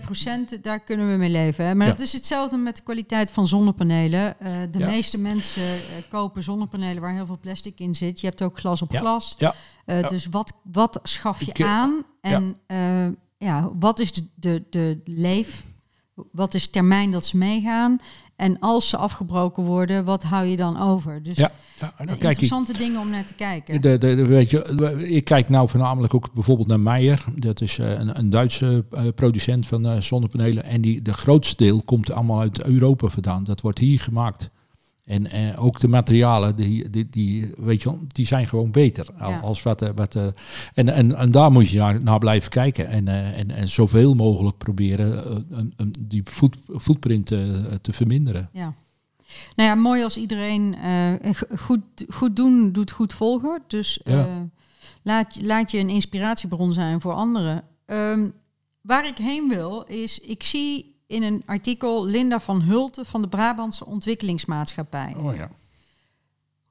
2% daar kunnen we mee leven. Hè? Maar het is hetzelfde met de kwaliteit van zonnepanelen. Uh, de meeste mensen kopen zonnepanelen waar heel veel plastic in zit. Je hebt ook glas op glas. Ja. Uh, Dus wat, wat schaf je aan? En ja. Uh, ja, wat is de, de, de leef? Wat is termijn dat ze meegaan? En als ze afgebroken worden, wat hou je dan over? Dus ja, ja nou, interessante dingen om naar te kijken. De, de, de, weet je, ik kijk nou voornamelijk ook bijvoorbeeld naar Meijer. Dat is een, een, Duitse producent van zonnepanelen. En die, de grootste deel komt allemaal uit Europa vandaan. Dat wordt hier gemaakt. En eh, ook de materialen, die, die, die, weet je, die zijn gewoon beter. Als wat, eh, wat, uh, en, en, en daar moet je naar, naar blijven kijken. En, uh, en, en zoveel mogelijk proberen die foot, footprint te verminderen. Ja. Nou ja, mooi als iedereen goed, goed doen, doet goed volgen. Dus laat, laat je een inspiratiebron zijn voor anderen. Um, waar ik heen wil, is ik zie in een artikel Linda van Hulten van de Brabantse Ontwikkelingsmaatschappij. Oh ja.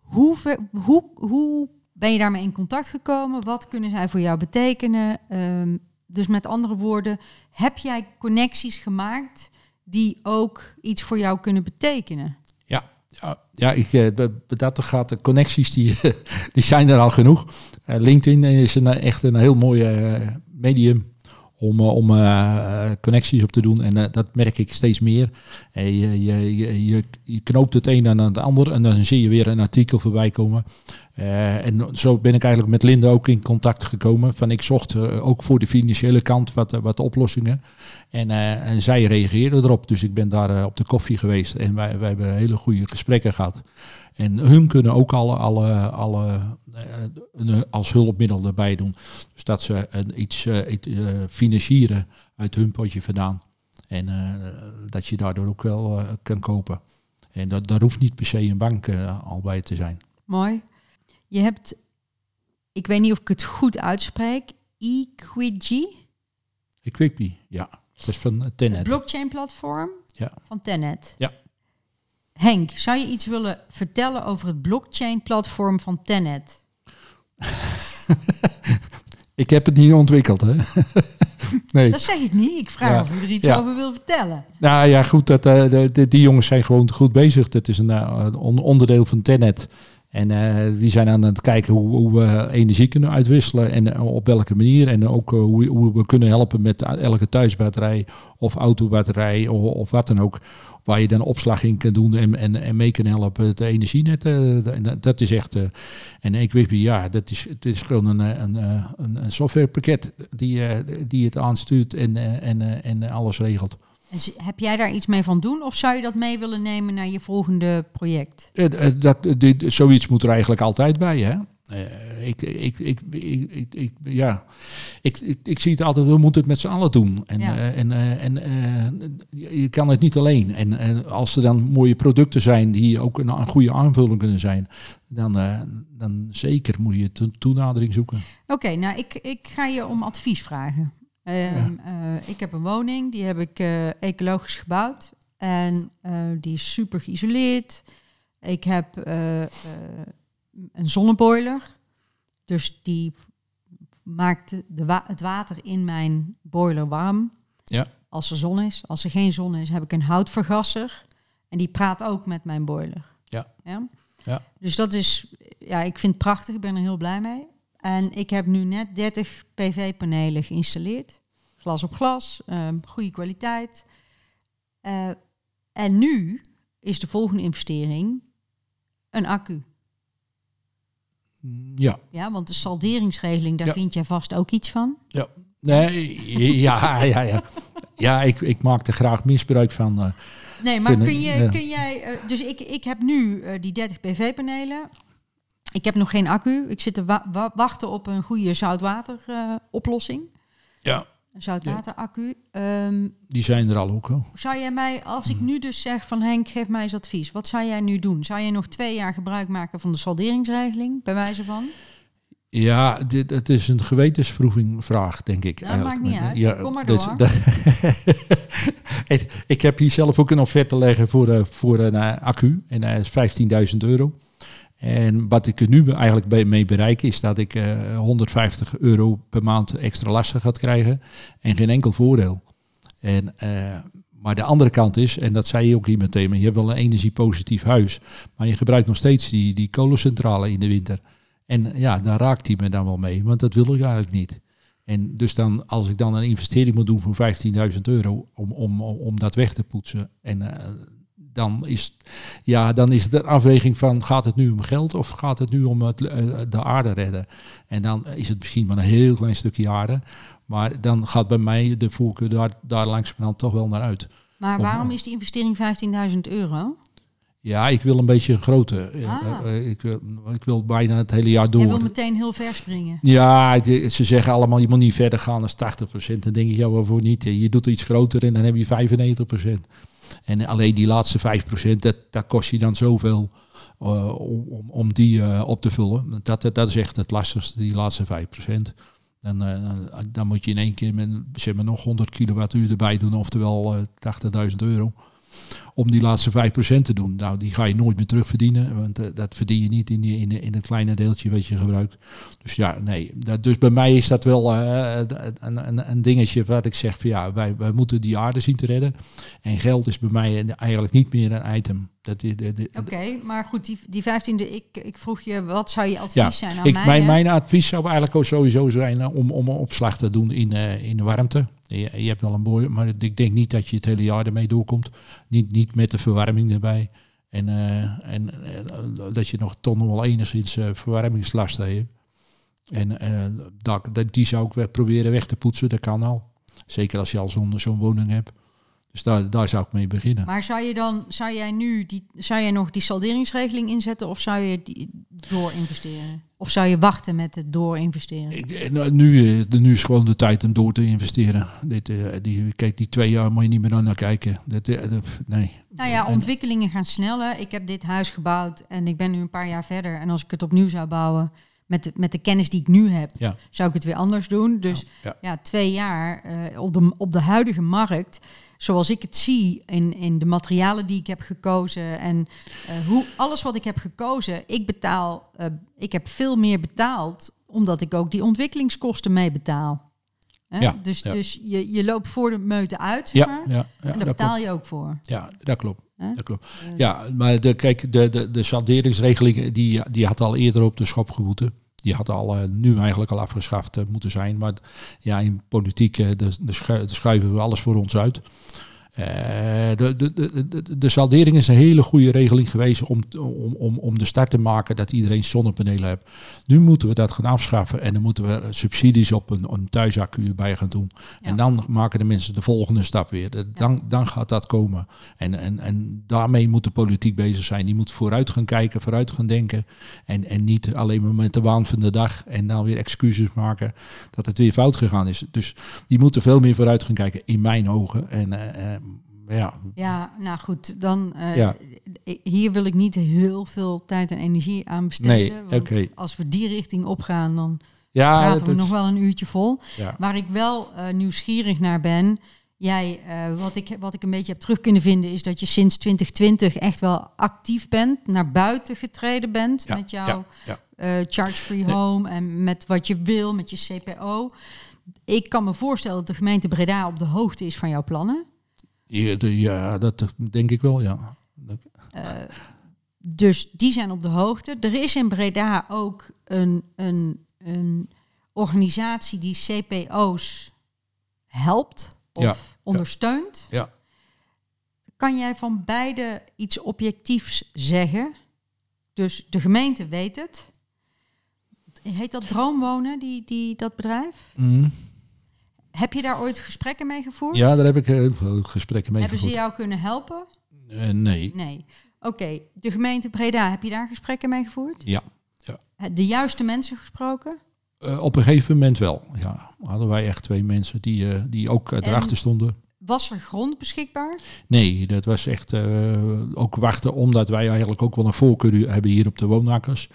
Hoe, hoe, hoe ben je daarmee in contact gekomen? Wat kunnen zij voor jou betekenen? Um, dus met andere woorden, heb jij connecties gemaakt die ook iets voor jou kunnen betekenen? Ja, ja, ja ik, eh, dat gaat de connecties die, die zijn er al genoeg. Uh, LinkedIn is een, echt een heel mooi uh, medium om, eh, om uh, connecties op te doen. En dat merk ik steeds meer. je, je, je, je, knoopt het een aan het ander en dan zie je weer een artikel voorbij komen. en zo ben ik eigenlijk met Linda ook in contact gekomen. Van ik zocht ook voor de financiële kant wat, wat oplossingen. En, en zij reageerden erop. Dus ik ben daar op de koffie geweest en wij, wij hebben hele goede gesprekken gehad. En hun kunnen ook alle, alle, alle als hulpmiddel erbij doen. Dus dat ze iets uh, financieren uit hun potje vandaan. En dat je daardoor ook wel kan kopen. En dat, daar hoeft niet per se een bank al bij te zijn. Mooi. Je hebt, ik weet niet of ik het goed uitspreek, Equigi? Equigi, ja. Dat is van Tenet. blockchain platform ja. van Tenet. Ja. Henk, zou je iets willen vertellen over het blockchain-platform van Tenet? ik heb het niet ontwikkeld, hè? nee. Dat zeg ik niet. Ik vraag of u er iets over wil vertellen. Nou ja, goed. Dat, uh, de, die jongens zijn gewoon goed bezig. Dat is een uh, onderdeel van Tenet. En uh, die zijn aan het kijken hoe, hoe, we energie kunnen uitwisselen en op welke manier. En ook hoe, hoe, we kunnen helpen met elke thuisbatterij of autobatterij of, of wat dan ook waar je dan opslag in kan doen en, en, en mee kan helpen het energienet. Uh, dat is echt. Uh, en ik weet ja, dat is, het is gewoon een, een, een, een softwarepakket die, die het aanstuurt en, en, en alles regelt. Heb jij daar iets mee van doen of zou je dat mee willen nemen naar je volgende project? Eh, eh, Dat, dit, zoiets moet er eigenlijk altijd bij, hè? Eh, ik, ik, ik, ik, ja, ik, ik, zie het altijd, we moeten het met z'n allen doen. En, eh, en, eh, en je kan het niet alleen. En, als er dan mooie producten zijn die ook een, goede aanvulling kunnen zijn, dan, dan zeker moet je to- toenadering zoeken. Oké, nou ik, ik ga je om advies vragen. Ehm, eh, ik heb een woning, die heb ik ecologisch gebouwd. En die is super geïsoleerd. Ik heb een zonneboiler. Dus die maakt de wa- het water in mijn boiler warm. Ja. Als er zon is. Als er geen zon is, heb ik een houtvergasser. En die praat ook met mijn boiler. Ja. ja? Ja. Dus dat is, ja, ik vind het prachtig. Ik ben er heel blij mee. En ik heb nu net 30 PV-panelen geïnstalleerd. Glas op glas, ehm, goede kwaliteit. Eh, en nu is de volgende investering een accu. Ja. Ja, want de salderingsregeling, daar Ja. vind jij vast ook iets van. Nee, ja, ja, ja. Ja, ik, ik maak er graag misbruik van. eh. Nee, maar kun, je, ja. kun jij... eh, dus ik, ik heb nu eh, die 30 PV-panelen. Ik heb nog geen accu. Ik zit te wa- wa- wachten op een goede zoutwater-oplossing. ja, een zoutwater-accu. Ehm, die zijn er al ook. Hoor. zou jij mij, als Hmm. ik nu dus zeg van Henk, geef mij eens advies. Wat zou jij nu doen? Zou je nog twee jaar gebruik maken van de salderingsregeling, bij wijze van? Ja, dit, het is een gewetensvroeging vraag, denk ik. Ja, maakt niet uit. Ja, Kom maar dus door. dat- ik, ik heb hier zelf ook een offerte leggen voor, eh, voor een eh, accu. En dat is 15.000 euro. En wat ik er nu eigenlijk mee bereik is dat ik eh, 150 euro per maand extra lasten ga krijgen. En geen enkel voordeel. En, eh, maar de andere kant is, en dat zei je ook hier meteen, je hebt wel een energiepositief huis. Maar je gebruikt nog steeds die, die kolencentrale in de winter. En ja, daar raakt hij me dan wel mee, want dat wil ik eigenlijk niet. En dus dan, als ik dan een investering moet doen voor 15.000 euro om, om, om dat weg te poetsen. En eh, dan, is, ja, dan is het een afweging van, gaat het nu om geld of gaat het nu om het, eh, de aarde redden? En dan is het misschien maar een heel klein stukje aarde. Maar dan gaat bij mij de voorkeur daar, daar langzamerhand toch wel naar uit. Maar Om- waarom is die investering 15.000 euro? Ja, ik wil een beetje een grote. eh, Ah. eh, ik, wil, ik wil bijna het hele jaar door. Jij wil meteen heel ver springen. Ja, ze zeggen allemaal je moet niet verder gaan dan 80%. Dan denk ik, ja, waarvoor niet? Je doet iets groter en dan heb je 95%. En alleen die laatste 5%, dat, kost je dan zoveel eh, om, om- die eh, op te vullen. Dat, dat, is echt het lastigste, die laatste 5%. Dan, eh, dan moet je in één keer met zeg maar, nog 100 kilowattuur erbij doen, oftewel eh 80.000 euro. Om die laatste 5% te doen. Nou, die ga je nooit meer terugverdienen, want eh, dat verdien je niet in, die, in, in het kleine deeltje wat je gebruikt. Dus ja, nee. Dat, dus bij mij is dat wel eh, een, een, een dingetje wat ik zeg van ja, wij, wij moeten die aarde zien te redden. En geld is bij mij eigenlijk niet meer een item. Oké, maar goed, die, die 15e, ik, ik vroeg je, wat zou je advies Ja, zijn aan ik, mij? mijn, mijn advies zou eigenlijk ook sowieso zijn eh, om, om een opslag te doen in, eh, in de warmte. Je, je hebt wel een boy, maar ik denk niet dat je het hele jaar ermee doorkomt. Niet, niet met de verwarming erbij. En, eh, en eh, dat je nog toch wel enigszins eh, verwarmingslasten hebt. En dat, dat, die zou ik wel proberen weg te poetsen, dat kan al. Zeker als je al zo'n zo'n woning hebt. Dus daar, daar zou ik mee beginnen. Maar zou je dan, zou jij nu, die, zou jij nog die salderingsregeling inzetten of zou je die doorinvesteren? Of zou je wachten met het doorinvesteren? Ik, eh, nou, nu, eh, nu is gewoon de tijd om door te investeren. Dit, eh, die, kijk, die twee jaar moet je niet meer naar kijken. Dat, dat- nee. Nou ja, En- ontwikkelingen gaan sneller. Ik heb dit huis gebouwd en ik ben nu een paar jaar verder. En als ik het opnieuw zou bouwen, met de, met de kennis die ik nu heb, Ja. zou ik het weer anders doen. Dus Ja, ja, ja. twee jaar eh, op, de, op de huidige markt, zoals ik het zie in, in de materialen die ik heb gekozen en eh, hoe alles wat ik heb gekozen, ik betaal, eh, ik heb veel meer betaald, omdat ik ook die ontwikkelingskosten mee betaal. Hè? Ja, dus dus je, je loopt voor de meute uit, zeg maar. en daar betaal klopt. je ook voor. Ja, dat klopt. Hè? Dat klopt. Ja, maar de, kijk, de, de, de salderingsregeling die, die had al eerder op de schop gewoeten. Die had al eh, nu eigenlijk al afgeschaft eh, moeten zijn. Maar ja, in politiek eh, de, de schuiven we alles voor ons uit. De, de, de, de, saldering is een hele goede regeling geweest om, om, om, om de start te maken dat iedereen zonnepanelen heeft. Nu moeten we dat gaan afschaffen en dan moeten we subsidies op een, een thuisaccu bij gaan doen. En dan maken de mensen de volgende stap weer. Dan, dan gaat dat komen. En, en, en daarmee moet de politiek bezig zijn. Die moet vooruit gaan kijken, vooruit gaan denken. En, en niet alleen maar met de waan van de dag en dan weer excuses maken dat het weer fout gegaan is. Dus die moeten veel meer vooruit gaan kijken, in mijn ogen. En uh, ja. ja, nou goed, dan uh, hier wil ik niet heel veel tijd en energie aan besteden. Nee, want als we die richting opgaan, dan ja, praten we nog wel een uurtje vol. Ja. Waar ik wel uh, nieuwsgierig naar ben, jij, uh, wat, ik, wat ik een beetje heb terug kunnen vinden, is dat je sinds 2020 echt wel actief bent, naar buiten getreden bent met jouw charge-free home en met wat je wil, met je CPO. Ik kan me voorstellen dat de gemeente Breda op de hoogte is van jouw plannen. Ja, dat denk ik wel, ja. Uh, dus die zijn op de hoogte. Er is in Breda ook een, een, een organisatie die CPO's helpt of ondersteunt. Ja. Kan jij van beide iets objectiefs zeggen? Dus de gemeente weet het. Heet dat Droomwonen, die, die, dat bedrijf? Mm. Heb je daar ooit gesprekken mee gevoerd? Ja, daar heb ik heel veel gesprekken mee Hebben gevoerd. ze jou kunnen helpen? Uh, nee. Nee. Oké, de gemeente Breda, heb je daar gesprekken mee gevoerd? Ja. ja. De juiste mensen gesproken? Uh, op een gegeven moment wel, ja. Hadden wij echt twee mensen die, uh, die ook erachter stonden. Was er grond beschikbaar? Nee, dat was echt ook wachten omdat wij eigenlijk ook wel een voorkeur hebben hier op de woonakkers.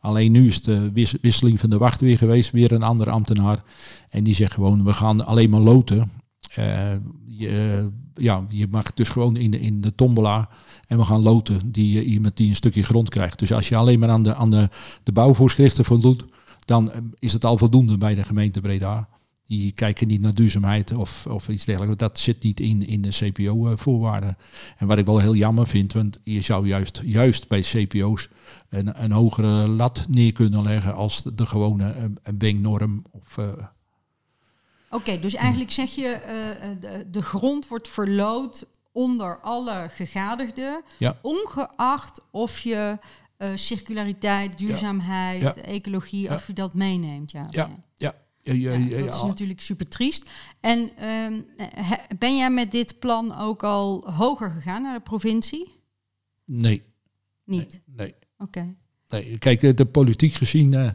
Alleen nu is de wisseling van de wacht weer geweest, weer een andere ambtenaar. En die zegt gewoon, we gaan alleen maar loten. Uh, je, ja, je mag dus gewoon in de, in de tombola en we gaan loten die iemand die een stukje grond krijgt. Dus als je alleen maar aan de, aan de, de bouwvoorschriften voldoet, dan is het al voldoende bij de gemeente Breda. Die kijken niet naar duurzaamheid of, of iets dergelijks. Dat zit niet in, in de CPO-voorwaarden. En wat ik wel heel jammer vind, want je zou juist, juist bij CPO's een, een hogere lat neer kunnen leggen als de, gewone banknorm. Of, uh, Oké, dus eigenlijk zeg je, uh, de, de grond wordt verloot onder alle gegadigden, ja. ongeacht of je uh, circulariteit, duurzaamheid, ja. ecologie, of je dat meeneemt. Ja, ja. ja. Ja, dat is natuurlijk super triest. En um, ben jij met dit plan ook al hoger gegaan naar de provincie? Nee. Niet? Nee. nee. Oké. Nee, kijk, de politiek gezien uh,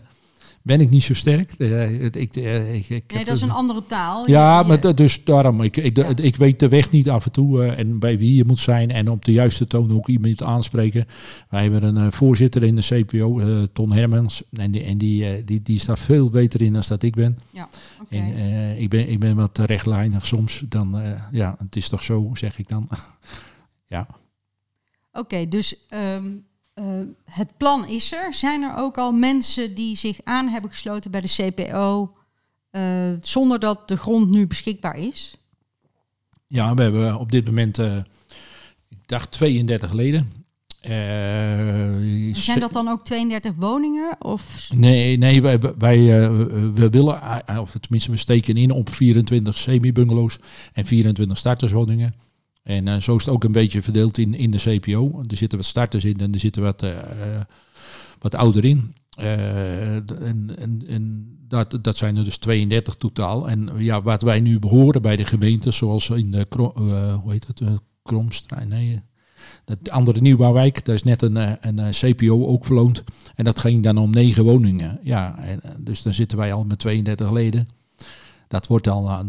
ben ik niet zo sterk. Uh, ik, ik, ik nee, dat is een andere taal. Ja, maar dus daarom. Ik, ik, ja. ik weet de weg niet af en toe en bij wie je moet zijn en op de juiste toon ook iemand aanspreken. Wij hebben een voorzitter in de CPO, Ton Hermans, en, die, en die, die, die staat veel beter in dan dat ik ben. Ja, okay. en, ik, ben ik ben wat rechtlijnig soms. Dan, ja, het is toch zo, zeg ik dan. ja. Oké, okay, dus um, uh, het plan is er. Zijn er ook al mensen die zich aan hebben gesloten bij de CPO uh, zonder dat de grond nu beschikbaar is? Ja, we hebben op dit moment, uh, ik dacht 32 leden. zijn dat dan ook 32 woningen? Of? Nee, nee wij, wij we willen, of tenminste we steken in op 24 semi-bungalows en 24 starterswoningen. En uh, zo is het ook een beetje verdeeld in, in de CPO. Er zitten wat starters in en er zitten wat, uh, wat ouder in. En en, en dat, dat zijn er dus 32 totaal. En ja, wat wij nu behoren bij de gemeente, zoals in de hoe heet het, nee, de andere nieuwbouwwijk, daar is net een, een CPO ook verloond. En dat ging dan om negen woningen. Ja, dus dan zitten wij al met 32 leden. Dat wordt al,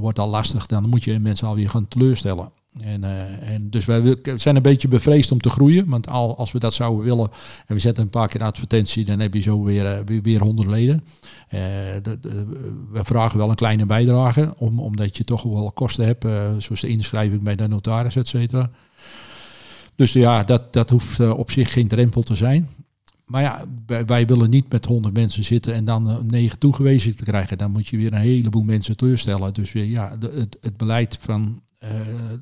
wordt al lastig, dan moet je mensen alweer gaan teleurstellen. En, uh, en dus wij zijn een beetje bevreesd om te groeien. Want al, als we dat zouden willen en we zetten een paar keer advertentie, dan heb je zo weer, uh, weer, weer 100 leden. Uh, we vragen wel een kleine bijdrage, om, omdat je toch wel kosten hebt, zoals de inschrijving bij de notaris, et cetera. Dus ja, dat, dat hoeft op zich geen drempel te zijn. Maar ja, wij, willen niet met 100 mensen zitten en dan negen toegewezen te krijgen. Dan moet je weer een heleboel mensen teleurstellen. Dus ja, het, het beleid van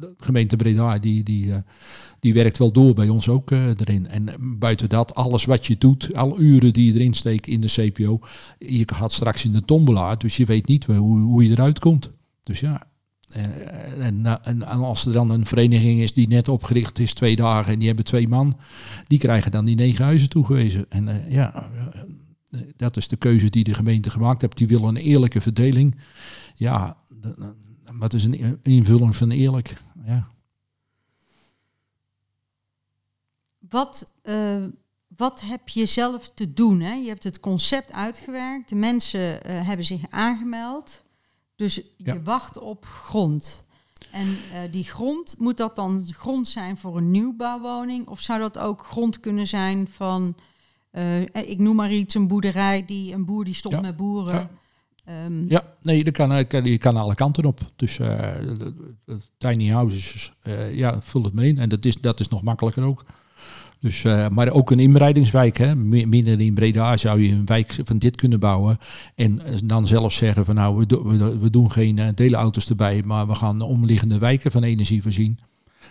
de gemeente Breda die, die, uh, die werkt wel door bij ons ook uh, erin. En buiten dat, alles wat je doet, alle uren die je erin steekt in de CPO, je gaat straks in de tombola, dus je weet niet hoe, hoe je eruit komt. Dus ja, Eh, en, en, als er dan een vereniging is die net opgericht is, twee dagen, en die hebben twee man, die krijgen dan die negen huizen toegewezen. En ja, dat is de keuze die de gemeente gemaakt heeft. Die willen een eerlijke verdeling. Ja, wat is een invulling van eerlijk? Ja. Wat, uh, wat heb je zelf te doen? Hè? Je hebt het concept uitgewerkt, de mensen uh, hebben zich aangemeld. Dus je wacht op grond. En uh, die grond, moet dat dan grond zijn voor een nieuwbouwwoning? Of zou dat ook grond kunnen zijn van, ik noem maar iets, een boerderij, die, een boer die stopt met boeren? Ja. Um, ja, nee, dat kan, je kan alle kanten op. Dus uh, tiny houses, uh, ja, vul het maar in. En dat is, dat is nog makkelijker ook. Dus, uh, maar ook een inbreidingswijk. Hè. Midden in Breda zou je een wijk van dit kunnen bouwen. En dan zelf zeggen van nou, we, we, we doen geen teleauto's erbij, maar we gaan de omliggende wijken van energie voorzien.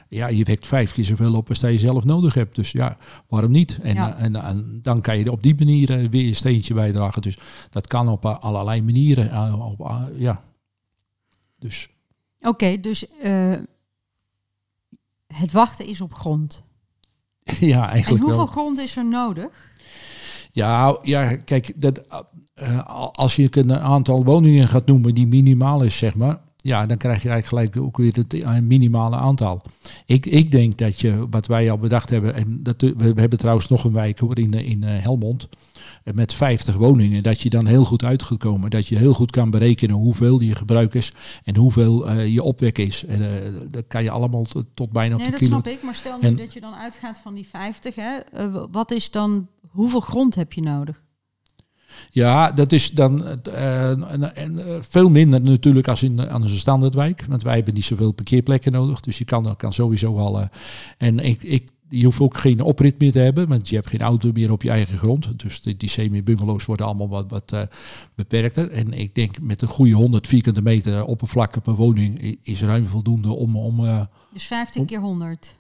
Ja, je wekt vijf keer zoveel op als dat je zelf nodig hebt. Dus ja, waarom niet? En, ja. en, en, dan kan je op die manier weer een steentje bijdragen. Dus dat kan op allerlei manieren. Op, ja. Dus. Oké, okay, dus uh, het wachten is op grond. ja, eigenlijk En hoeveel wel. grond is er nodig? Ja, ja kijk, dat, uh, als je een aantal woningen gaat noemen die minimaal is, zeg maar, ja, dan krijg je eigenlijk gelijk ook weer het minimale aantal. Ik, ik denk dat je, wat wij al bedacht hebben, en dat, we, we hebben trouwens nog een wijk hoor, in, in uh, Helmond, met 50 woningen, dat je dan heel goed uit gaat komen. Dat je heel goed kan berekenen hoeveel je gebruik is en hoeveel uh, je opwek is. En uh, dat kan je allemaal tot, tot bijna nee, op de dat kilo. snap ik, maar stel nu en, dat je dan uitgaat van die 50, hè, uh, wat is dan, hoeveel grond heb je nodig? Ja, dat is dan uh, uh, veel minder natuurlijk als in aan een standaardwijk. Want wij hebben niet zoveel parkeerplekken nodig. Dus je kan, kan sowieso al. Uh, en ik, ik, je hoeft ook geen oprit meer te hebben, want je hebt geen auto meer op je eigen grond. Dus die, die semi-bungalows worden allemaal wat, wat uh, beperkter. En ik denk met een goede 100 vierkante meter oppervlak per woning is ruim voldoende om... om dus 15 keer 100?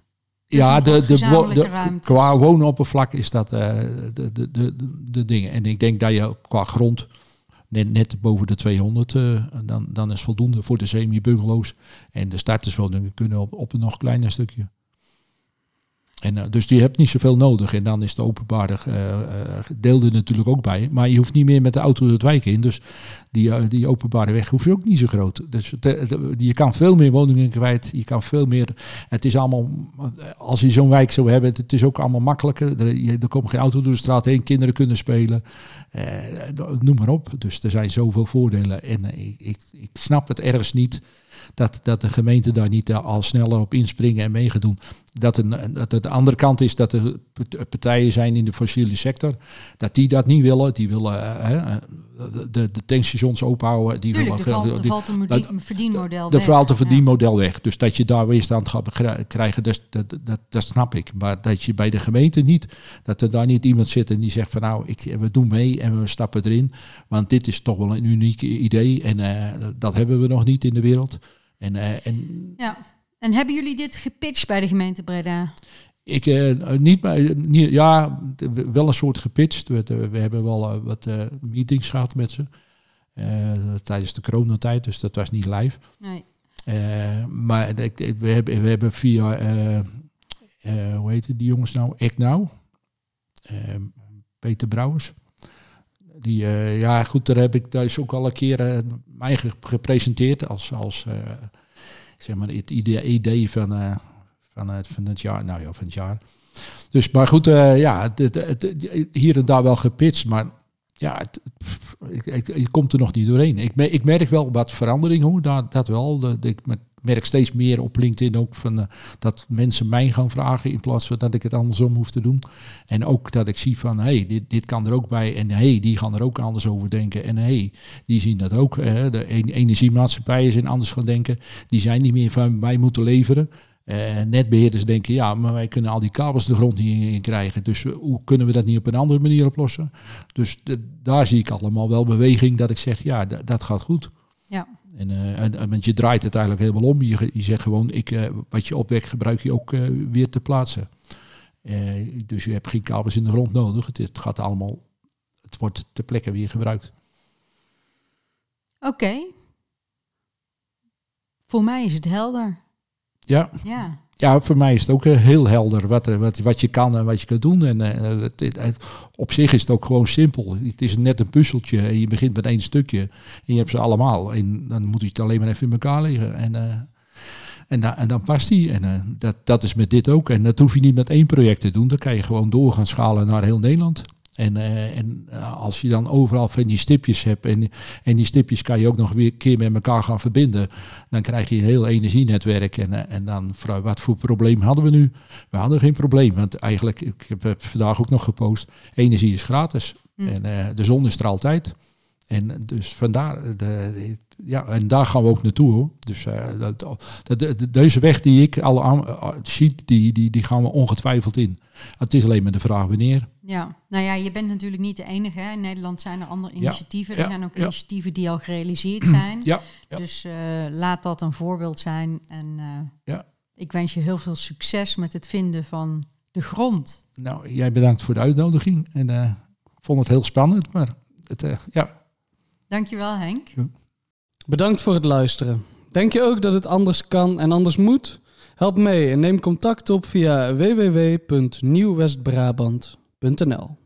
Ja, de, de, de, qua woonoppervlak is dat uh, de, de, de, de dingen. En ik denk dat je qua grond net, net boven de 200, uh, dan, dan is voldoende voor de semi-bungalows. En de starterswoningen kunnen op, op een nog kleiner stukje. En, uh, dus die hebt niet zoveel nodig. En dan is de openbare uh, deel er natuurlijk ook bij. Maar je hoeft niet meer met de auto het wijk in. Dus die, die openbare weg hoeft je ook niet zo groot. Dus je kan veel meer woningen kwijt. Je kan veel meer. Het is allemaal. Als je zo'n wijk zou hebben, het is ook allemaal makkelijker. Er, je, er komt geen auto door de straat heen. Kinderen kunnen spelen. noem maar op. Dus er zijn zoveel voordelen. En ik, ik, ik snap het ergens niet dat, dat de gemeente daar niet al sneller op inspringen en mee gaat doen. Dat, een, dat de andere kant is dat er partijen zijn in de fossiele sector, dat die dat niet willen. Die willen de, de tankstations openhouden. Die Tuurlijk, willen, valt, valt een verdienmodel weg. Er valt een ja. verdienmodel weg. Dus dat je daar weerstand gaat krijgen, dat, dat, dat, dat snap ik. Maar dat je bij de gemeente niet, dat er daar niet iemand zit en die zegt van nou, ik, we doen mee en we stappen erin. Want dit is toch wel een uniek idee en uh, dat hebben we nog niet in de wereld. En, uh, en ja. En hebben jullie dit gepitcht bij de gemeente Breda? Ik uh, niet bij, niet, ja, wel een soort gepitcht. We, we hebben wel uh, wat uh, meetings gehad met ze tijdens de coronatijd, dus dat was niet live. Nee. maar we, hebben, we hebben via, hoe heet die jongens nou? Ik nou, Peter Brouwers. Die, ja, goed, daar heb ik thuis ook al een keer mij gepresenteerd als, als zeg maar het idee, idee van, van, het, het jaar. Nou ja, van het jaar. Dus, maar goed, uh, ja, het, het, het, hier en daar wel gepitcht, maar ja, je komt er nog niet doorheen. Ik, ik merk wel wat verandering, hoe dat, dat wel. De, ik merk steeds meer op LinkedIn ook van uh, dat mensen mij gaan vragen in plaats van dat ik het andersom hoef te doen. En ook dat ik zie van, hey, dit, dit kan er ook bij en hey, die gaan er ook anders over denken. En hey, die zien dat ook. De energiemaatschappijen zijn anders gaan denken. Die zijn niet meer van, wij moeten leveren. Uh, netbeheerders denken, ja, maar wij kunnen al die kabels de grond niet in, krijgen. Dus hoe kunnen we dat niet op een andere manier oplossen? Dus de, daar zie ik allemaal wel beweging dat ik zeg, ja, dat gaat goed. Ja. En, uh, en, want je draait het eigenlijk helemaal om. Je, je zegt gewoon, ik, uh, wat je opwekt gebruik je ook weer te plaatsen. dus je hebt geen kabels in de grond nodig. Het, het, gaat allemaal, het wordt ter plekke weer gebruikt. Oké. Okay. Voor mij is het helder. Ja, Ja, ja, voor mij is het ook eh, heel helder wat, er- wat, wat je kan en wat je kunt doen. En eh, het, op zich is het ook gewoon simpel. Het is net een puzzeltje en je begint met één stukje en je hebt ze allemaal. En dan moet je het alleen maar even in elkaar leggen. En, eh, en, da- en dan past die. En eh, dat, dat is met dit ook. En dat hoef je niet met één project te doen. Dan kan je gewoon door gaan schalen naar heel Nederland. En, eh, en eh, als je dan overal van die stipjes hebt en, en die stipjes kan je ook nog weer een keer met elkaar gaan verbinden, dan krijg je een heel energienetwerk. En, eh, en dan, vrouw, wat voor probleem hadden we nu? We hadden geen probleem, want eigenlijk, ik heb vandaag ook nog gepost, energie is gratis. Hm. En de zon is er altijd. En dus vandaar, de- ja, en daar gaan we ook naartoe hoor. Dus eh, dat, dat, de- deze weg die ik al aan, eh, zie, die, die, die gaan we ongetwijfeld in. Het is alleen maar de vraag wanneer. ja. Nou ja, je bent natuurlijk niet de enige. Hè. In Nederland zijn er andere initiatieven. ja, er zijn ook ja. initiatieven die al gerealiseerd zijn. Ja. Dus eh, laat dat een voorbeeld zijn. En Ja. ik wens je heel veel succes met het vinden van de grond. Nou, jij bedankt voor de uitnodiging. En ik vond het heel spannend, maar het, ja, Dankjewel Henk. Bedankt voor het luisteren. Denk je ook dat het anders kan en anders moet? Help mee en neem contact op via www.nieuwwestbrabant.nl